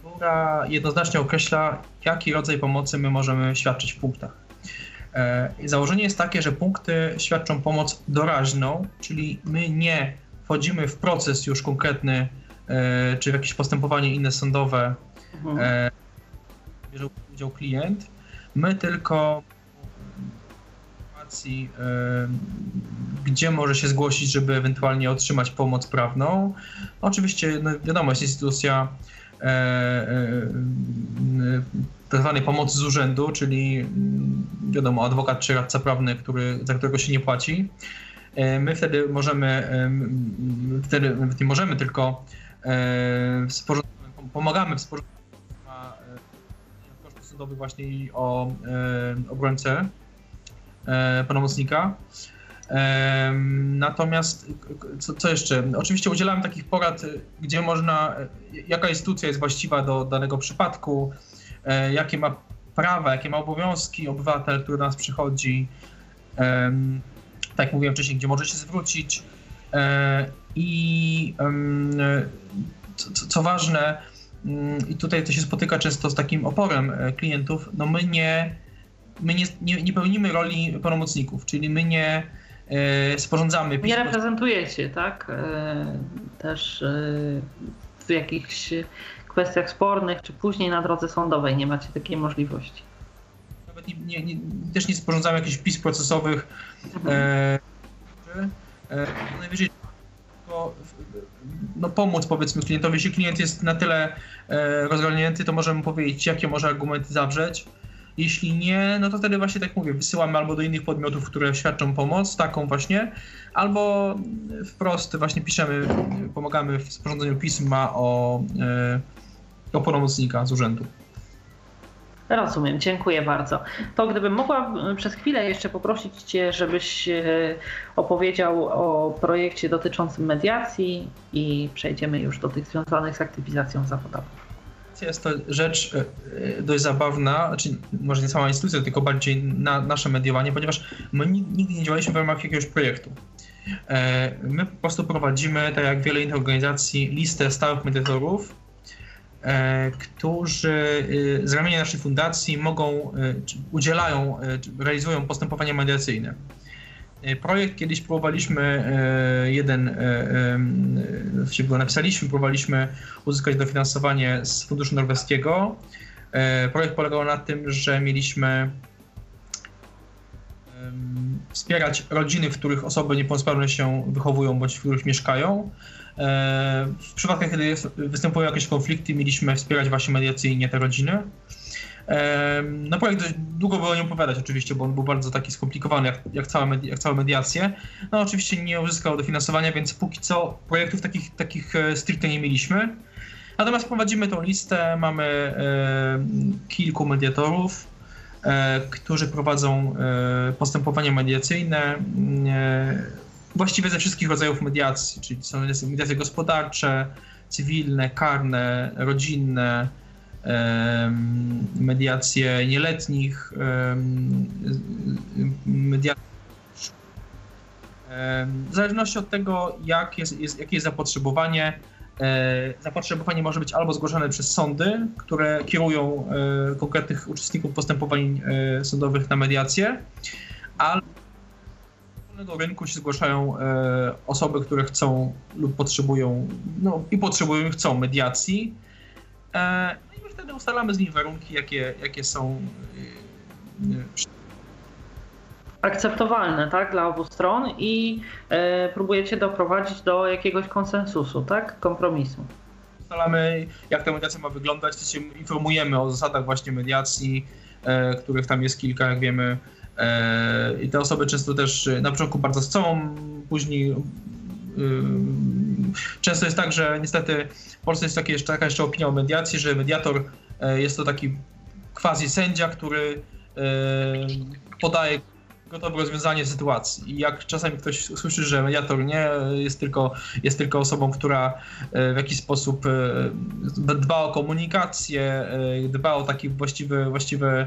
która jednoznacznie określa, jaki rodzaj pomocy my możemy świadczyć w punktach. E, założenie jest takie, że punkty świadczą pomoc doraźną, czyli my nie wchodzimy w proces już konkretny, e, czy w jakieś postępowanie inne sądowe, mhm. Bierze udział klient, my tylko gdzie może się zgłosić, żeby ewentualnie otrzymać pomoc prawną. Oczywiście, no wiadomo, jest instytucja tak zwanej pomocy z urzędu, czyli mm, wiadomo, adwokat czy radca prawny, który, za którego się nie płaci. My wtedy możemy, wtedy nie możemy, tylko pomagamy w sporządzaniu kosztów sądowych właśnie o obrońcę pełnomocnika. Natomiast co, co, jeszcze? Oczywiście udzielałem takich porad, gdzie można, jaka instytucja jest właściwa do danego przypadku, e, jakie ma prawa, jakie ma obowiązki obywatel, który do nas przychodzi. Tak jak mówiłem wcześniej, gdzie może się zwrócić. E, I co, co ważne, mm, i tutaj to się spotyka często z takim oporem e, klientów, no my nie, my nie, nie, nie pełnimy roli pełnomocników, czyli my nie E, sporządzamy. Nie reprezentujecie, tak? E, też e, w jakichś kwestiach spornych, czy później na drodze sądowej nie macie takiej możliwości. Nawet nie, nie, też nie sporządzamy jakichś pism procesowych. Mhm. E, e, najwyżej no, pomóc powiedzmy klientowi. Jeśli klient jest na tyle e, rozgarnięty, to możemy powiedzieć, jakie może argumenty zawrzeć jeśli nie, no to wtedy właśnie tak mówię, wysyłamy albo do innych podmiotów, które świadczą pomoc, taką właśnie, albo wprost właśnie piszemy, pomagamy w sporządzeniu pisma o, e, o pełnomocnika z urzędu. Rozumiem, dziękuję bardzo. To gdybym mogła przez chwilę jeszcze poprosić Cię, żebyś e, opowiedział o projekcie dotyczącym mediacji i przejdziemy już do tych związanych z aktywizacją zawodową jest to rzecz e, e, dość zabawna, czy może nie sama instytucja, tylko bardziej na, nasze mediowanie, ponieważ my nigdy nie działaliśmy w ramach jakiegoś projektu. E, my po prostu prowadzimy, tak jak wiele innych organizacji, listę stałych mediatorów, którzy z ramienia naszej fundacji mogą, udzielają, realizują postępowania mediacyjne. E, projekt kiedyś próbowaliśmy e, jeden, e, go napisaliśmy, próbowaliśmy uzyskać dofinansowanie z Funduszu Norweskiego. Projekt polegał na tym, że mieliśmy wspierać rodziny, w których osoby niepełnosprawne się wychowują bądź w których mieszkają. W przypadkach, kiedy występują jakieś konflikty, mieliśmy wspierać właśnie mediacyjnie te rodziny. No projekt długo było nie opowiadać oczywiście, bo on był bardzo taki skomplikowany jak, jak, całe, jak całe mediacje. No oczywiście nie uzyskał dofinansowania, więc póki co projektów takich, takich e, stricte nie mieliśmy. Natomiast prowadzimy tą listę, mamy e, kilku mediatorów, e, którzy prowadzą e, postępowania mediacyjne e, właściwie ze wszystkich rodzajów mediacji, czyli są mediacje gospodarcze, cywilne, karne, rodzinne, mediacje nieletnich, mediacje w zależności od tego, jak jest, jest, jakie jest zapotrzebowanie, e, zapotrzebowanie może być albo zgłoszone przez sądy, które kierują e, konkretnych uczestników postępowań e, sądowych na mediację, albo do rynku się zgłaszają osoby, które chcą lub potrzebują, no i potrzebują i chcą mediacji wtedy ustalamy z nich warunki, jakie, jakie są y, y, akceptowalne tak, dla obu stron i e, próbujecie doprowadzić do jakiegoś konsensusu, tak, kompromisu. Ustalamy, jak ta mediacja ma wyglądać, się informujemy o zasadach właśnie mediacji, e, których tam jest kilka, jak wiemy. E, I te osoby często też na początku bardzo chcą, później Często jest tak, że niestety w Polsce jest takie, taka jeszcze opinia o mediacji, że mediator e, jest to taki quasi sędzia, który e, podaje gotowe rozwiązanie sytuacji. I jak czasami ktoś słyszy, że mediator nie jest tylko, jest tylko osobą, która e, w jakiś sposób dba o komunikację, dba o takie właściwe, właściwe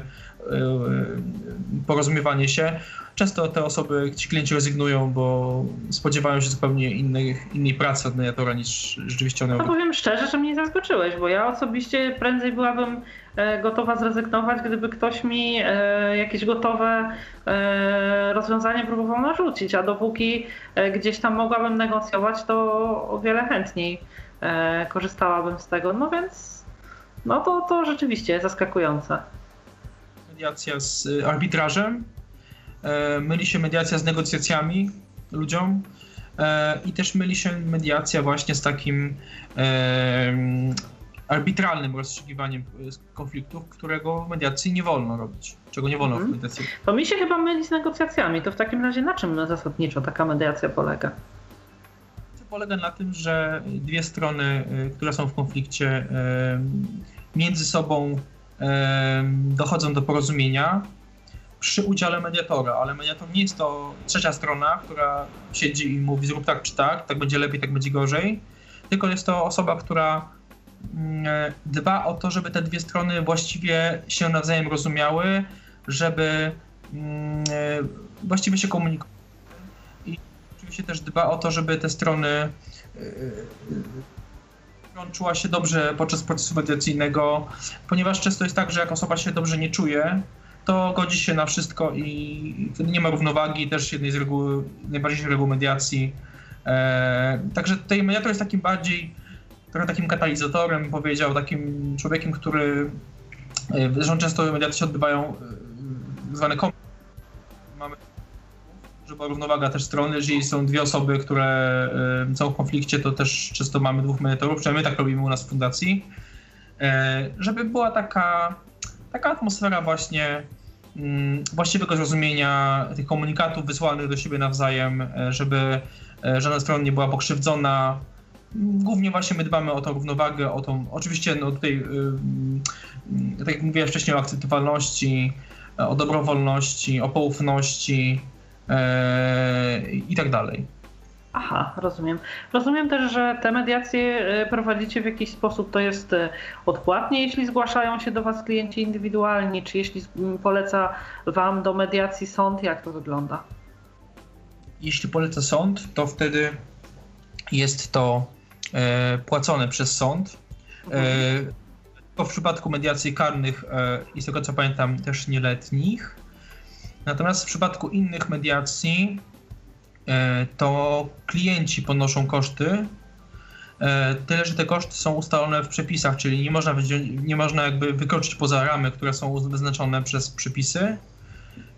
porozumiewanie się, często te osoby, ci klienci rezygnują, bo spodziewają się zupełnie innej, innej pracy od mediatora niż rzeczywiście one. No powiem szczerze, że mnie zaskoczyłeś, bo ja osobiście prędzej byłabym e, gotowa zrezygnować, gdyby ktoś mi e, jakieś gotowe e, rozwiązanie próbował narzucić, a dopóki gdzieś tam mogłabym negocjować, to o wiele chętniej korzystałabym z tego. No więc no to, to rzeczywiście zaskakujące. Mediacja z arbitrażem E, myli się mediacja z negocjacjami ludziom e, i też myli się mediacja właśnie z takim e, arbitralnym rozstrzygiwaniem konfliktów, którego w mediacji nie wolno robić, czego nie wolno mhm. w mediacji. To mi się chyba myli z negocjacjami. To w takim razie na czym zasadniczo taka mediacja polega? Polega na tym, że dwie strony, które są w konflikcie, między sobą dochodzą do porozumienia przy udziale mediatora, ale mediator nie jest to trzecia strona, która siedzi i mówi zrób tak czy tak, tak będzie lepiej, tak będzie gorzej, tylko jest to osoba, która dba o to, żeby te dwie strony właściwie się nawzajem rozumiały, żeby mm, właściwie się komunikowały i oczywiście też dba o to, żeby te strony e, e, czuła się dobrze podczas procesu mediacyjnego, ponieważ często jest tak, że jak osoba się dobrze nie czuje, to godzi się na wszystko i nie ma równowagi, też jednej z reguł, najbardziej reguł mediacji. E, także tutaj mediator jest takim bardziej, trochę takim katalizatorem, powiedział, takim człowiekiem, który, zresztą często mediacje się odbywają e, zwane kom mamy żeby była równowaga też strony, jeżeli są dwie osoby, które e, są w konflikcie, to też często mamy dwóch mediatorów, przynajmniej tak robimy u nas w fundacji, e, żeby była taka taka atmosfera właśnie mm, właściwego zrozumienia tych komunikatów wysłanych do siebie nawzajem, żeby żadna strona nie była pokrzywdzona. Głównie właśnie my dbamy o tą równowagę, o tą, oczywiście no tutaj, y, tak jak mówiłem wcześniej, o akceptowalności, e, o dobrowolności, o poufności i tak dalej. Aha, rozumiem. Rozumiem też, że te mediacje e, prowadzicie w jakiś sposób, to jest e, odpłatnie, jeśli zgłaszają się do Was klienci indywidualni, czy jeśli poleca Wam do mediacji sąd, jak to wygląda? Jeśli poleca sąd, to wtedy jest to e, płacone przez sąd. Mhm. E, w przypadku mediacji karnych e, i z tego co pamiętam też nieletnich. Natomiast w przypadku innych mediacji E, to klienci ponoszą koszty, e, tyle że te koszty są ustalone w przepisach, czyli nie można, nie można jakby wykroczyć poza ramy, które są wyznaczone przez przepisy.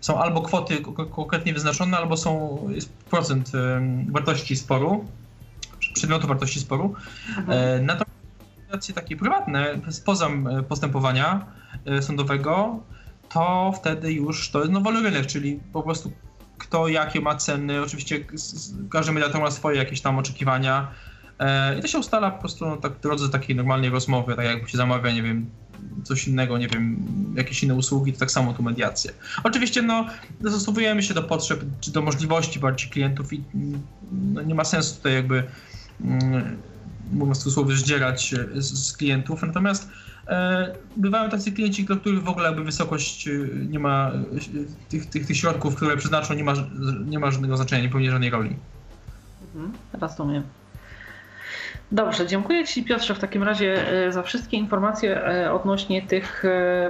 Są albo kwoty konkretnie wyznaczone, albo są procent wartości sporu, przedmiotu wartości sporu. Mhm. E, natomiast takie prywatne, spoza postępowania sądowego, to wtedy już to jest nowory rynek, czyli po prostu kto jakie ma ceny. Oczywiście każdy mediator ma swoje jakieś tam oczekiwania. E, I to się ustala po prostu no, tak, w drodze takiej normalnej rozmowy, tak jakby się zamawia, nie wiem, coś innego, nie wiem, jakieś inne usługi, to tak samo tu mediacje. Oczywiście no, dostosowujemy się do potrzeb, czy do możliwości bardziej klientów i no, nie ma sensu tutaj jakby mm, mówiąc w cudzysłowie, zdzierać z, z klientów, natomiast E, bywają tacy klienci, dla których w ogóle wysokość e, nie ma, tych, tych, tych środków, które przeznaczą, nie ma, nie ma żadnego znaczenia, nie pełni żadnej roli. Mhm, rozumiem. Dobrze, dziękuję Ci Piotrze w takim razie za wszystkie informacje odnośnie tych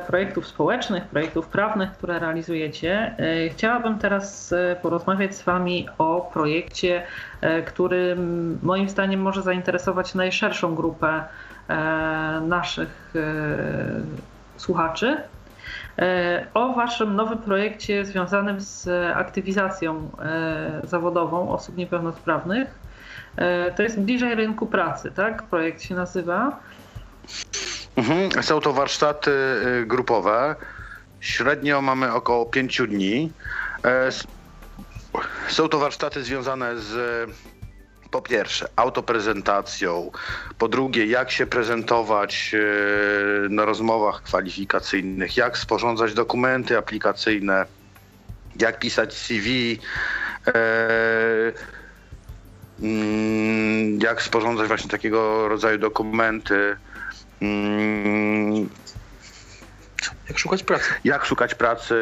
projektów społecznych, projektów prawnych, które realizujecie. Chciałabym teraz porozmawiać z Wami o projekcie, który moim zdaniem może zainteresować najszerszą grupę E, naszych e, słuchaczy e, o Waszym nowym projekcie związanym z aktywizacją zawodową osób niepełnosprawnych. To jest bliżej rynku pracy, tak? Projekt się nazywa. Mhm. Są to warsztaty grupowe. Średnio mamy około pięciu dni. Są to warsztaty związane z po pierwsze autoprezentacją, po drugie jak się prezentować e, na rozmowach kwalifikacyjnych, jak sporządzać dokumenty aplikacyjne, jak pisać CV, e, jak sporządzać właśnie takiego rodzaju dokumenty. Mm, jak szukać pracy. Jak szukać pracy,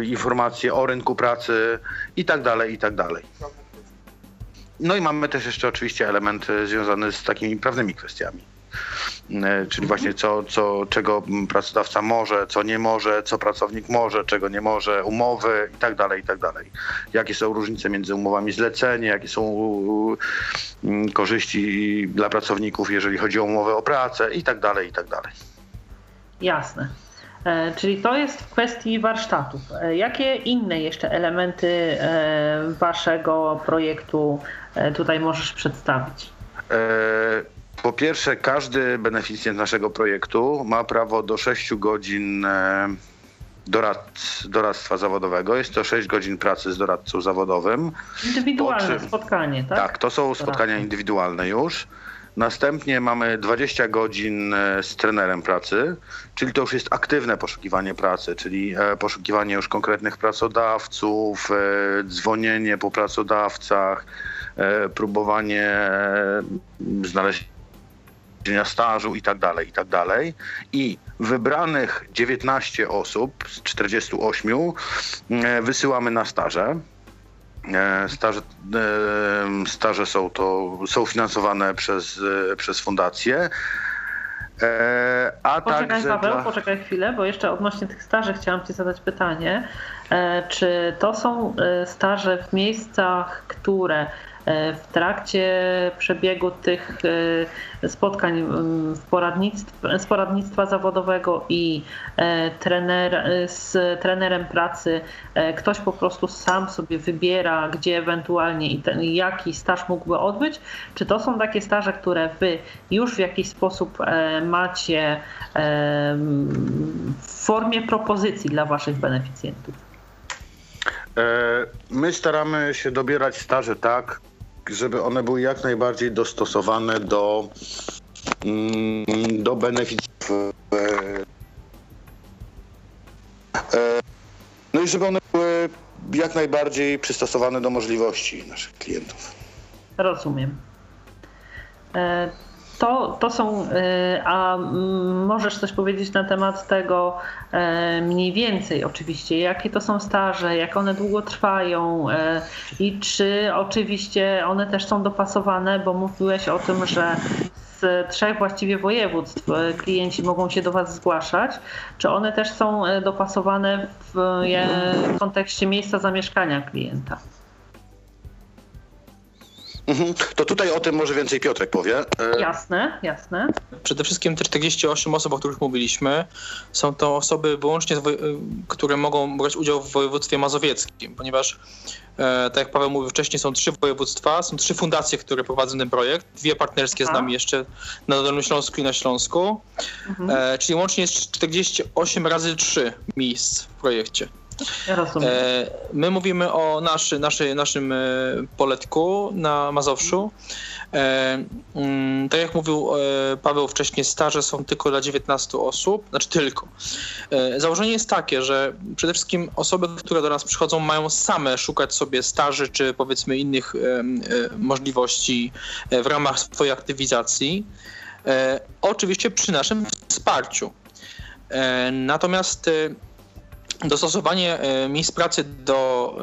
e, informacje o rynku pracy i tak dalej, i tak dalej. No i mamy też jeszcze oczywiście element związany z takimi prawnymi kwestiami. E, czyli właśnie co, co, czego pracodawca może, co nie może, co pracownik może, czego nie może, umowy i tak dalej, i tak dalej. Jakie są różnice między umowami zlecenie, jakie są mm, korzyści dla pracowników, jeżeli chodzi o umowę o pracę i tak dalej, i tak dalej. Jasne. E, czyli to jest w kwestii warsztatów. E, jakie inne jeszcze elementy waszego projektu tutaj możesz przedstawić? Po pierwsze, każdy beneficjent naszego projektu ma prawo do 6 godzin e, doradztwa zawodowego. Jest to 6 godzin pracy z doradcą zawodowym. Indywidualne czym, spotkanie, tak? Tak, to są spotkania indywidualne już. Następnie mamy 20 godzin e, z trenerem pracy, czyli to już jest aktywne poszukiwanie pracy, czyli e, poszukiwanie już konkretnych pracodawców, dzwonienie po pracodawcach, próbowanie znalezienia stażu i tak dalej, i tak dalej. I wybranych 19 osób z 48 e, wysyłamy na staże. E, staże, e, staże są, to, są finansowane przez, przez fundację. A poczekaj także Paweł, dla... poczekaj chwilę, bo jeszcze odnośnie tych staży chciałam Ci zadać pytanie. Czy to są staże w miejscach, które w trakcie przebiegu tych e, spotkań z z poradnictwa zawodowego i e, trener, z trenerem pracy ktoś po prostu sam sobie wybiera, gdzie ewentualnie i ten, jaki staż mógłby odbyć? Czy to są takie staże, które wy już w jakiś sposób macie w formie propozycji dla waszych beneficjentów? My staramy się dobierać staże tak, żeby one były jak najbardziej dostosowane do, mm, do beneficjentów. E, e, no i żeby one były jak najbardziej przystosowane do możliwości naszych klientów. Rozumiem. E, to, to są, e, a możesz coś powiedzieć na temat tego e, mniej więcej oczywiście, jakie to są staże, jak one długo trwają e, i czy oczywiście one też są dopasowane, bo mówiłeś o tym, że z trzech właściwie województw klienci mogą się do Was zgłaszać. Czy one też są dopasowane w kontekście miejsca zamieszkania klienta? Mhm. To tutaj o tym może więcej Piotrek powie. E, jasne, jasne. Przede wszystkim te 48 osób, o których mówiliśmy, są to osoby wyłącznie, które mogą brać udział w województwie mazowieckim, ponieważ e, tak jak Paweł mówił wcześniej, są trzy województwa, są trzy fundacje, które prowadzą ten projekt, dwie partnerskie z nami jeszcze na Dolnym Śląsku i na Śląsku, mhm. E, czyli łącznie jest 48 razy 3 miejsc w projekcie. Ja rozumiem. E, my mówimy o naszy, naszy, naszym e, poletku na Mazowszu. E, mm, tak jak mówił Paweł wcześniej, staże są tylko dla 19 osób, znaczy tylko. Założenie jest takie, że przede wszystkim osoby, które do nas przychodzą, mają same szukać sobie staży czy powiedzmy innych możliwości w ramach swojej aktywizacji. Oczywiście przy naszym wsparciu. Natomiast dostosowanie e, miejsc pracy do,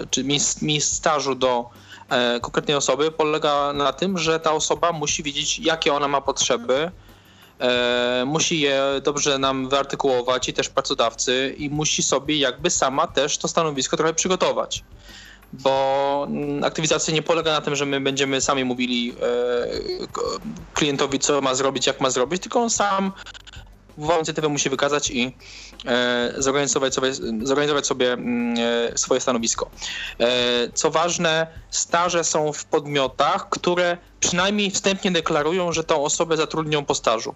e, czy miejsc, miejsc stażu do e, konkretnej osoby polega na tym, że ta osoba musi wiedzieć, jakie ona ma potrzeby, musi je dobrze nam wyartykułować i też pracodawcy i musi sobie jakby sama też to stanowisko trochę przygotować. Bo mm, aktywizacja nie polega na tym, że my będziemy sami mówili klientowi, co ma zrobić, jak ma zrobić, tylko on sam własną inicjatywę musi wykazać i zorganizować sobie, zorganizować sobie mm, e, swoje stanowisko. E, co ważne, staże są w podmiotach, które przynajmniej wstępnie deklarują, że tą osobę zatrudnią po stażu.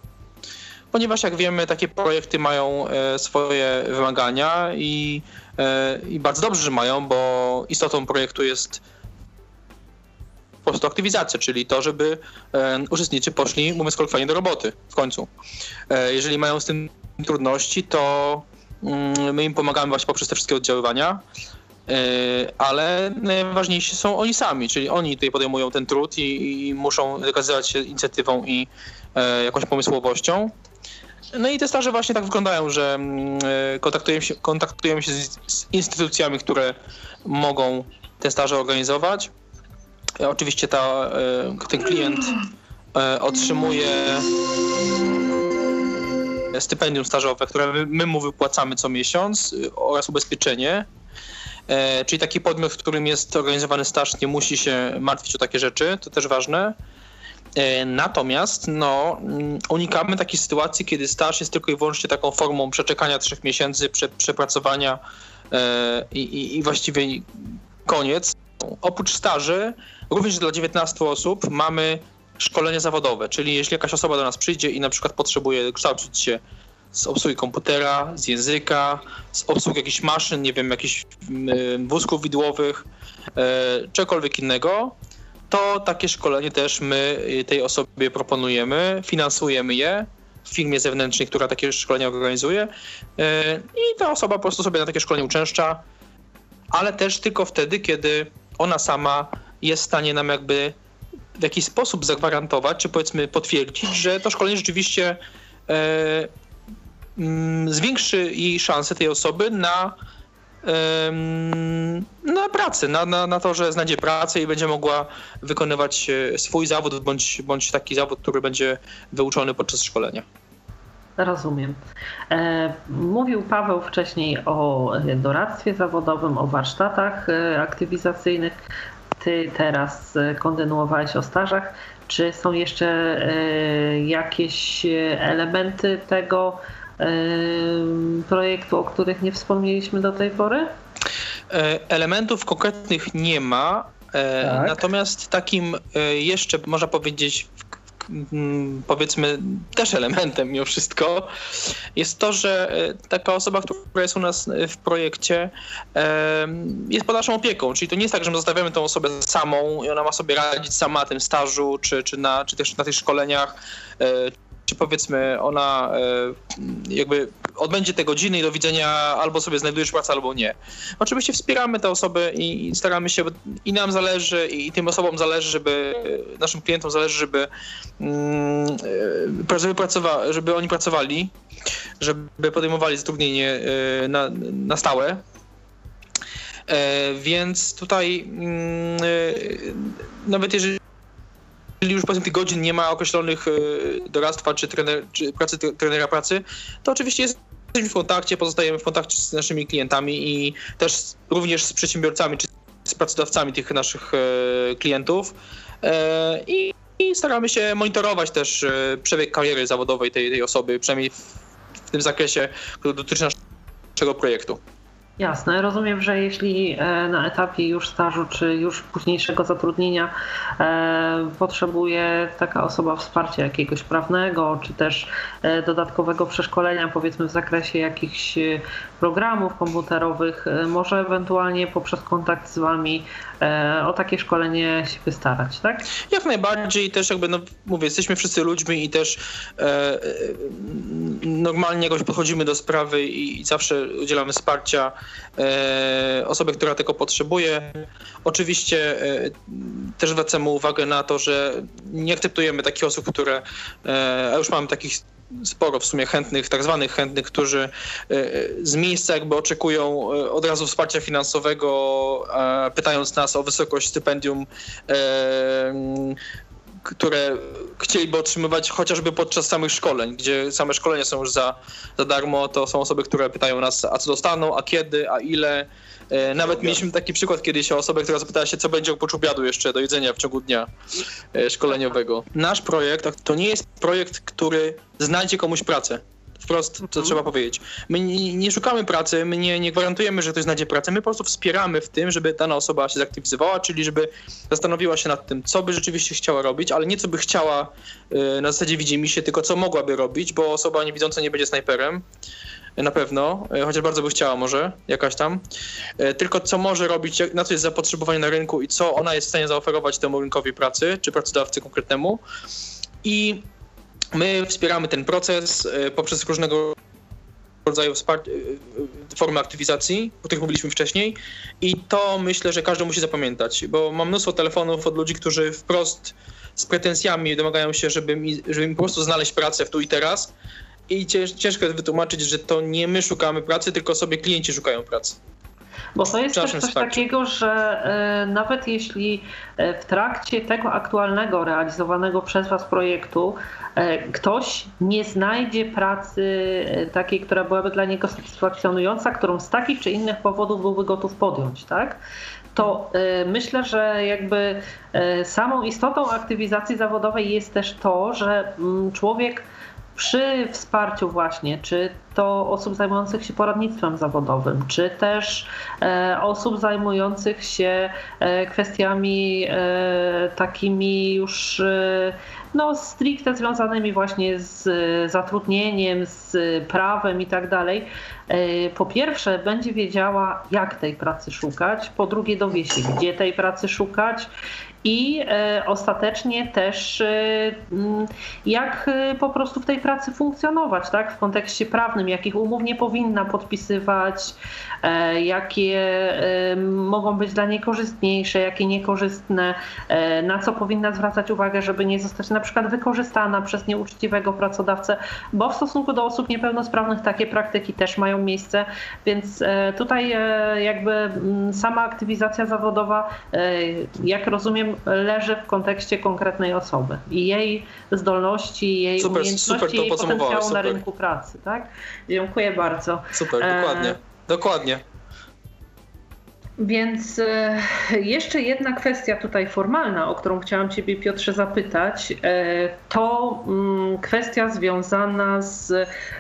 Ponieważ jak wiemy, takie projekty mają swoje wymagania i, i bardzo dobrze, że mają, bo istotą projektu jest po prostu aktywizacja, czyli to, żeby e, uczestnicy poszli, kolokwialnie, do roboty w końcu. E, jeżeli mają z tym trudności, to mm, my im pomagamy właśnie poprzez te wszystkie oddziaływania, e, ale najważniejsi są oni sami, czyli oni tutaj podejmują ten trud i, i muszą wykazywać się inicjatywą i jakąś pomysłowością. No i te staże właśnie tak wyglądają, że mm, kontaktujemy się, kontaktujemy się z, z instytucjami, które mogą te staże organizować. Oczywiście ta, e, ten klient e, otrzymuje stypendium stażowe, które my mu wypłacamy co miesiąc e, oraz ubezpieczenie. Czyli taki podmiot, w którym jest organizowany staż, nie musi się martwić o takie rzeczy, to też ważne. Natomiast no, mm, unikamy takiej sytuacji, kiedy staż jest tylko i wyłącznie taką formą przeczekania trzech miesięcy, prze, przepracowania i, i, i właściwie koniec. Oprócz staży, również dla 19 osób mamy szkolenie zawodowe, czyli jeśli jakaś osoba do nas przyjdzie i na przykład potrzebuje kształcić się z obsługi komputera, z języka, z obsługi jakichś maszyn, nie wiem, jakichś wózków widłowych, czegokolwiek innego, to takie szkolenie też my tej osobie proponujemy, finansujemy je w firmie zewnętrznej, która takie szkolenia organizuje i ta osoba po prostu sobie na takie szkolenie uczęszcza, ale też tylko wtedy, kiedy ona sama jest w stanie nam jakby w jakiś sposób zagwarantować, czy powiedzmy potwierdzić, że to szkolenie rzeczywiście e, mm, zwiększy jej szanse tej osoby na, e, na pracę, na, na, na to, że znajdzie pracę i będzie mogła wykonywać e, swój zawód bądź, bądź taki zawód, który będzie wyuczony podczas szkolenia. Rozumiem. E, mówił Paweł wcześniej o doradztwie zawodowym, o warsztatach e, aktywizacyjnych. Ty teraz kontynuowałeś o stażach. Czy są jeszcze e, jakieś elementy tego projektu, o których nie wspomnieliśmy do tej pory? Elementów konkretnych nie ma. Tak. Natomiast takim jeszcze można powiedzieć powiedzmy też elementem mimo wszystko, jest to, że e, taka osoba, która jest u nas w projekcie, jest pod naszą opieką. Czyli to nie jest tak, że my zostawiamy tą osobę samą i ona ma sobie radzić sama na tym stażu, czy, czy, na, czy też na tych szkoleniach, e, czy powiedzmy ona e, jakby odbędzie te godziny i do widzenia albo sobie znajdujesz pracę, albo nie. Oczywiście wspieramy te osoby i staramy się, i nam zależy, i tym osobom zależy, żeby, naszym klientom zależy, żeby, mm, e, żeby, pracowa, żeby oni pracowali, żeby podejmowali zatrudnienie e, na, na stałe. Więc tutaj mm, nawet jeżeli jeżeli już powiedzmy tych godzin nie ma określonych e, doradztwa czy, trener, czy pracy trenera pracy, to oczywiście jesteśmy w kontakcie, pozostajemy w kontakcie z naszymi klientami i też również z przedsiębiorcami czy z pracodawcami tych naszych e, klientów e, i, i staramy się monitorować też przebieg kariery zawodowej tej, tej osoby, przynajmniej w, w tym zakresie, który dotyczy naszego projektu. Jasne. Rozumiem, że jeśli e, na etapie już stażu czy już późniejszego zatrudnienia e, potrzebuje taka osoba wsparcia jakiegoś prawnego, czy też e, dodatkowego przeszkolenia, powiedzmy w zakresie jakichś programów komputerowych, może ewentualnie poprzez kontakt z Wami o takie szkolenie się wystarać, tak? Jak najbardziej. Też jakby, no mówię, jesteśmy wszyscy ludźmi i też e, normalnie jakoś podchodzimy do sprawy i, i zawsze udzielamy wsparcia E, osobę, która tego potrzebuje. Oczywiście e, też zwracamy uwagę na to, że nie akceptujemy takich osób, które, e, a już mamy takich sporo w sumie chętnych, tak zwanych chętnych, którzy z miejsca jakby oczekują od razu wsparcia finansowego, pytając nas o wysokość stypendium które chcieliby otrzymywać chociażby podczas samych szkoleń, gdzie same szkolenia są już za, za darmo, to są osoby, które pytają nas, a co dostaną, a kiedy, a ile. E, nawet mieliśmy taki przykład kiedyś o osobę, która zapytała się, co będzie oprócz obiadu jeszcze do jedzenia w ciągu dnia e, szkoleniowego. Nasz projekt to nie jest projekt, który znajdzie komuś pracę wprost, co mhm. trzeba powiedzieć. My nie, szukamy pracy, my nie, nie gwarantujemy, że ktoś znajdzie pracę, my po prostu wspieramy w tym, żeby dana osoba się zaktywizowała, czyli żeby zastanowiła się nad tym, co by rzeczywiście chciała robić, ale nie co by chciała y, na zasadzie widzi mi się, tylko co mogłaby robić, bo osoba niewidząca nie będzie snajperem na pewno, y, chociaż bardzo by chciała może, jakaś tam, tylko co może robić, na co jest zapotrzebowanie na rynku i co ona jest w stanie zaoferować temu rynkowi pracy, czy pracodawcy konkretnemu. I My wspieramy ten proces e, poprzez różnego rodzaju wsparcie, formy aktywizacji, o których mówiliśmy wcześniej i to myślę, że każdy musi zapamiętać, bo mam mnóstwo telefonów od ludzi, którzy wprost z pretensjami domagają się, żeby mi, żeby mi po prostu znaleźć pracę w tu i teraz i ciężko jest wytłumaczyć, że to nie my szukamy pracy, tylko sobie klienci szukają pracy. Bo to jest też coś takiego, że e, nawet jeśli e, w trakcie tego aktualnego, realizowanego przez Was projektu e, ktoś nie znajdzie pracy takiej, która byłaby dla niego satysfakcjonująca, którą z takich czy innych powodów byłby gotów podjąć, tak? to myślę, że jakby samą istotą aktywizacji zawodowej jest też to, że mm, człowiek przy wsparciu właśnie, czy to osób zajmujących się poradnictwem zawodowym, czy też osób zajmujących się kwestiami takimi już no, stricte związanymi właśnie z zatrudnieniem, z prawem i tak dalej, e, po pierwsze będzie wiedziała, jak tej pracy szukać, po drugie dowie się, gdzie tej pracy szukać i e, ostatecznie też e, jak e, po prostu w tej pracy funkcjonować, tak? W kontekście prawnym, jakich umów nie powinna podpisywać, jakie mogą być dla niej korzystniejsze, jakie niekorzystne, na co powinna zwracać uwagę, żeby nie zostać na przykład wykorzystana przez nieuczciwego pracodawcę, bo w stosunku do osób niepełnosprawnych takie praktyki też mają miejsce, więc tutaj jakby sama aktywizacja zawodowa, jak rozumiem, leży w kontekście konkretnej osoby i jej zdolności, jej super, umiejętności, super, jej potencjału super. na rynku pracy. Tak? Dziękuję bardzo. Super, dokładnie. E... Dokładnie. Więc e, jeszcze jedna kwestia tutaj formalna, o którą chciałam Ciebie Piotrze zapytać, e, to mm, kwestia związana z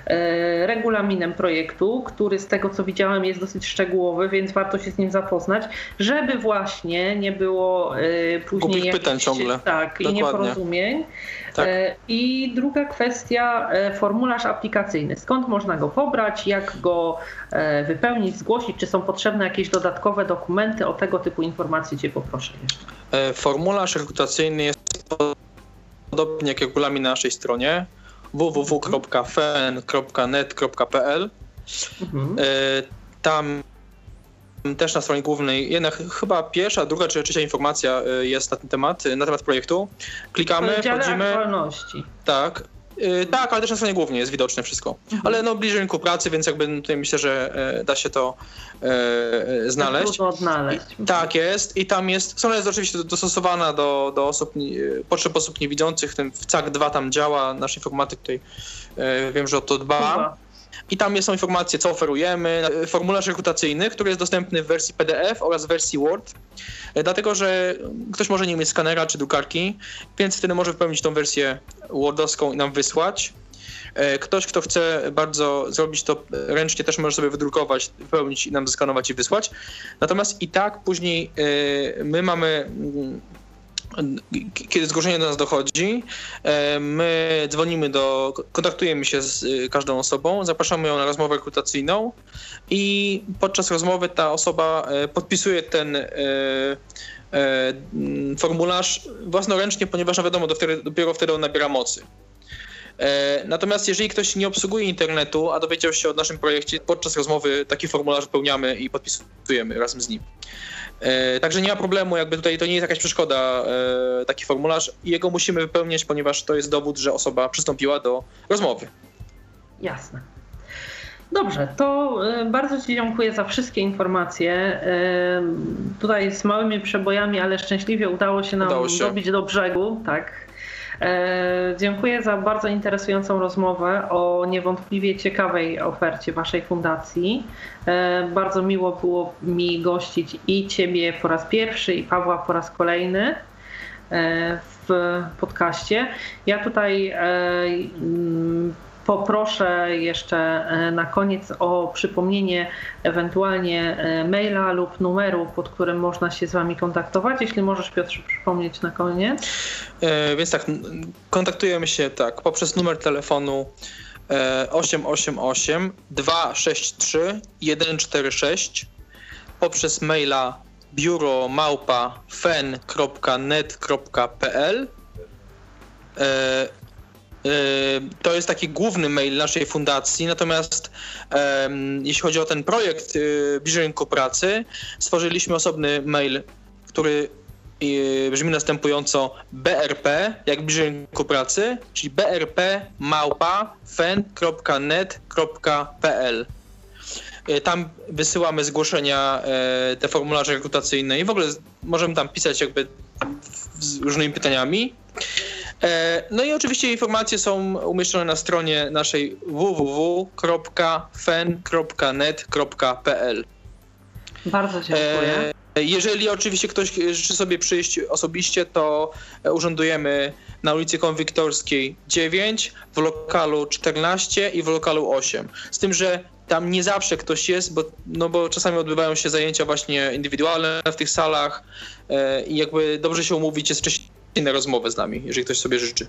e, regulaminem projektu, który z tego co widziałem jest dosyć szczegółowy, więc warto się z nim zapoznać, żeby właśnie nie było później jakichś, pytań ciągle. Tak, Dokładnie. i nieporozumień. Tak. E, I druga kwestia, e, formularz aplikacyjny. Skąd można go pobrać, jak go e, wypełnić, zgłosić, czy są potrzebne jakieś dodatkowe dokumenty? O tego typu informacje Cię poproszę. Formularz rekrutacyjny jest podobnie jak regulamin na naszej stronie www.fen.net.pl. Mhm. Tam też na stronie głównej, jednak chyba pierwsza, druga czy trzecia informacja y, jest na ten temat, y, na temat projektu. Klikamy, wchodzimy. aktualności. Tak. Y, tak, ale też na stronie głównej jest widoczne wszystko. Mhm. Ale no bliżej rynku pracy, więc jakby tutaj myślę, że da się to e, znaleźć. odnaleźć. I, tak jest i tam jest, strona jest oczywiście dostosowana do, do osób, potrzeb osób niewidzących, tym w CAK 2 tam działa, nasz informatyk tutaj e, wiem, że o to dba. Chyba. I tam są informacje, co oferujemy, formularz rekrutacyjny, który jest dostępny w wersji PDF oraz w wersji Word, e, dlatego że ktoś może nie mieć skanera czy drukarki, więc wtedy może wypełnić tą wersję Wordowską i nam wysłać. E, ktoś, kto chce bardzo zrobić to ręcznie, też może sobie wydrukować, wypełnić i nam zeskanować i wysłać. Natomiast i tak później e, my mamy mm, kiedy zgłoszenie do nas dochodzi, e, my dzwonimy do, kontaktujemy się z e, każdą osobą, zapraszamy ją na rozmowę rekrutacyjną i podczas rozmowy ta osoba e, podpisuje ten formularz własnoręcznie, ponieważ no wiadomo, dopiero wtedy on nabiera mocy. Natomiast jeżeli ktoś nie obsługuje internetu, a dowiedział się o naszym projekcie, podczas rozmowy taki formularz wypełniamy i podpisujemy razem z nim. E, także nie ma problemu, jakby tutaj to nie jest jakaś przeszkoda, e, taki formularz. Jego musimy wypełniać, ponieważ to jest dowód, że osoba przystąpiła do rozmowy. Jasne. Dobrze, to e, bardzo Ci dziękuję za wszystkie informacje. Tutaj z małymi przebojami, ale szczęśliwie udało się nam udało się. dobić do brzegu. Tak, dziękuję za bardzo interesującą rozmowę o niewątpliwie ciekawej ofercie Waszej fundacji. E, bardzo miło było mi gościć i Ciebie po raz pierwszy, i Pawła po raz kolejny e, w podcaście. Ja tutaj Poproszę jeszcze e, na koniec o przypomnienie ewentualnie e, maila lub numeru, pod którym można się z Wami kontaktować. Jeśli możesz, Piotr, przypomnieć na koniec. E, więc tak, kontaktujemy się tak poprzez numer telefonu 888 263 146 poprzez maila biuro małpa fen.net.pl to jest taki główny mail naszej fundacji, natomiast jeśli chodzi o ten projekt yy, Bliżej Rynku Pracy, stworzyliśmy osobny mail, który yy, brzmi następująco brp, jak Bliżej Rynku Pracy, czyli brp. Yy, tam wysyłamy zgłoszenia, yy, te formularze rekrutacyjne i w ogóle możemy tam pisać jakby z różnymi pytaniami. E, no i oczywiście informacje są umieszczone na stronie naszej www.fen.net.pl. Bardzo dziękuję. Jeżeli oczywiście ktoś życzy sobie przyjść osobiście, to urzędujemy na ulicy Konwiktorskiej 9, w lokalu 14 i w lokalu 8. Z tym, że tam nie zawsze ktoś jest, bo, no bo czasami odbywają się zajęcia właśnie indywidualne w tych salach e, i jakby dobrze się umówić jest wcześniej na rozmowę z nami, jeżeli ktoś sobie życzy.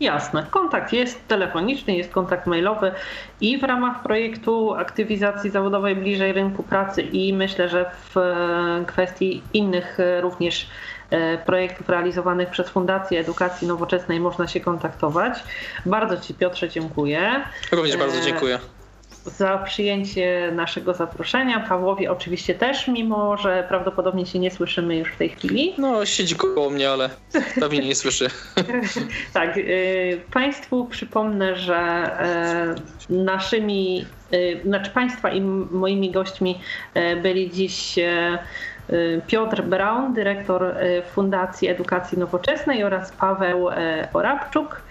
Jasne. Kontakt jest telefoniczny, jest kontakt mailowy i w ramach projektu aktywizacji zawodowej bliżej rynku pracy i myślę, że w e, kwestii innych e, również projektów realizowanych przez Fundację Edukacji Nowoczesnej można się kontaktować. Bardzo Ci Piotrze dziękuję. Również bardzo dziękuję za przyjęcie naszego zaproszenia. Pawłowi oczywiście też, mimo że prawdopodobnie się nie słyszymy już w tej chwili. No, siedzi koło mnie, ale pewnie nie słyszy. tak. Y, państwu przypomnę, że y, naszymi, y, znaczy Państwa i moimi gośćmi byli dziś Piotr Braun, dyrektor Fundacji Edukacji Nowoczesnej oraz Paweł Orabczuk.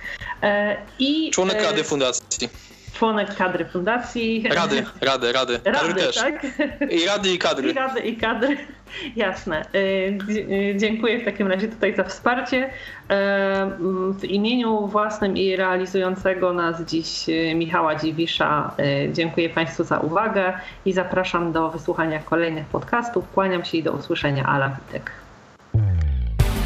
I, Członek Rady Fundacji członek kadry fundacji. Rady, rady, rady. Rady, też. Tak? I rady i kadry. I rady i kadry. Jasne. Y, y, dziękuję w takim razie tutaj za wsparcie. Y, w imieniu własnym i realizującego nas dziś Michała Dziwisza dziękuję Państwu za uwagę i zapraszam do wysłuchania kolejnych podcastów. Kłaniam się i do usłyszenia. Ala Witek.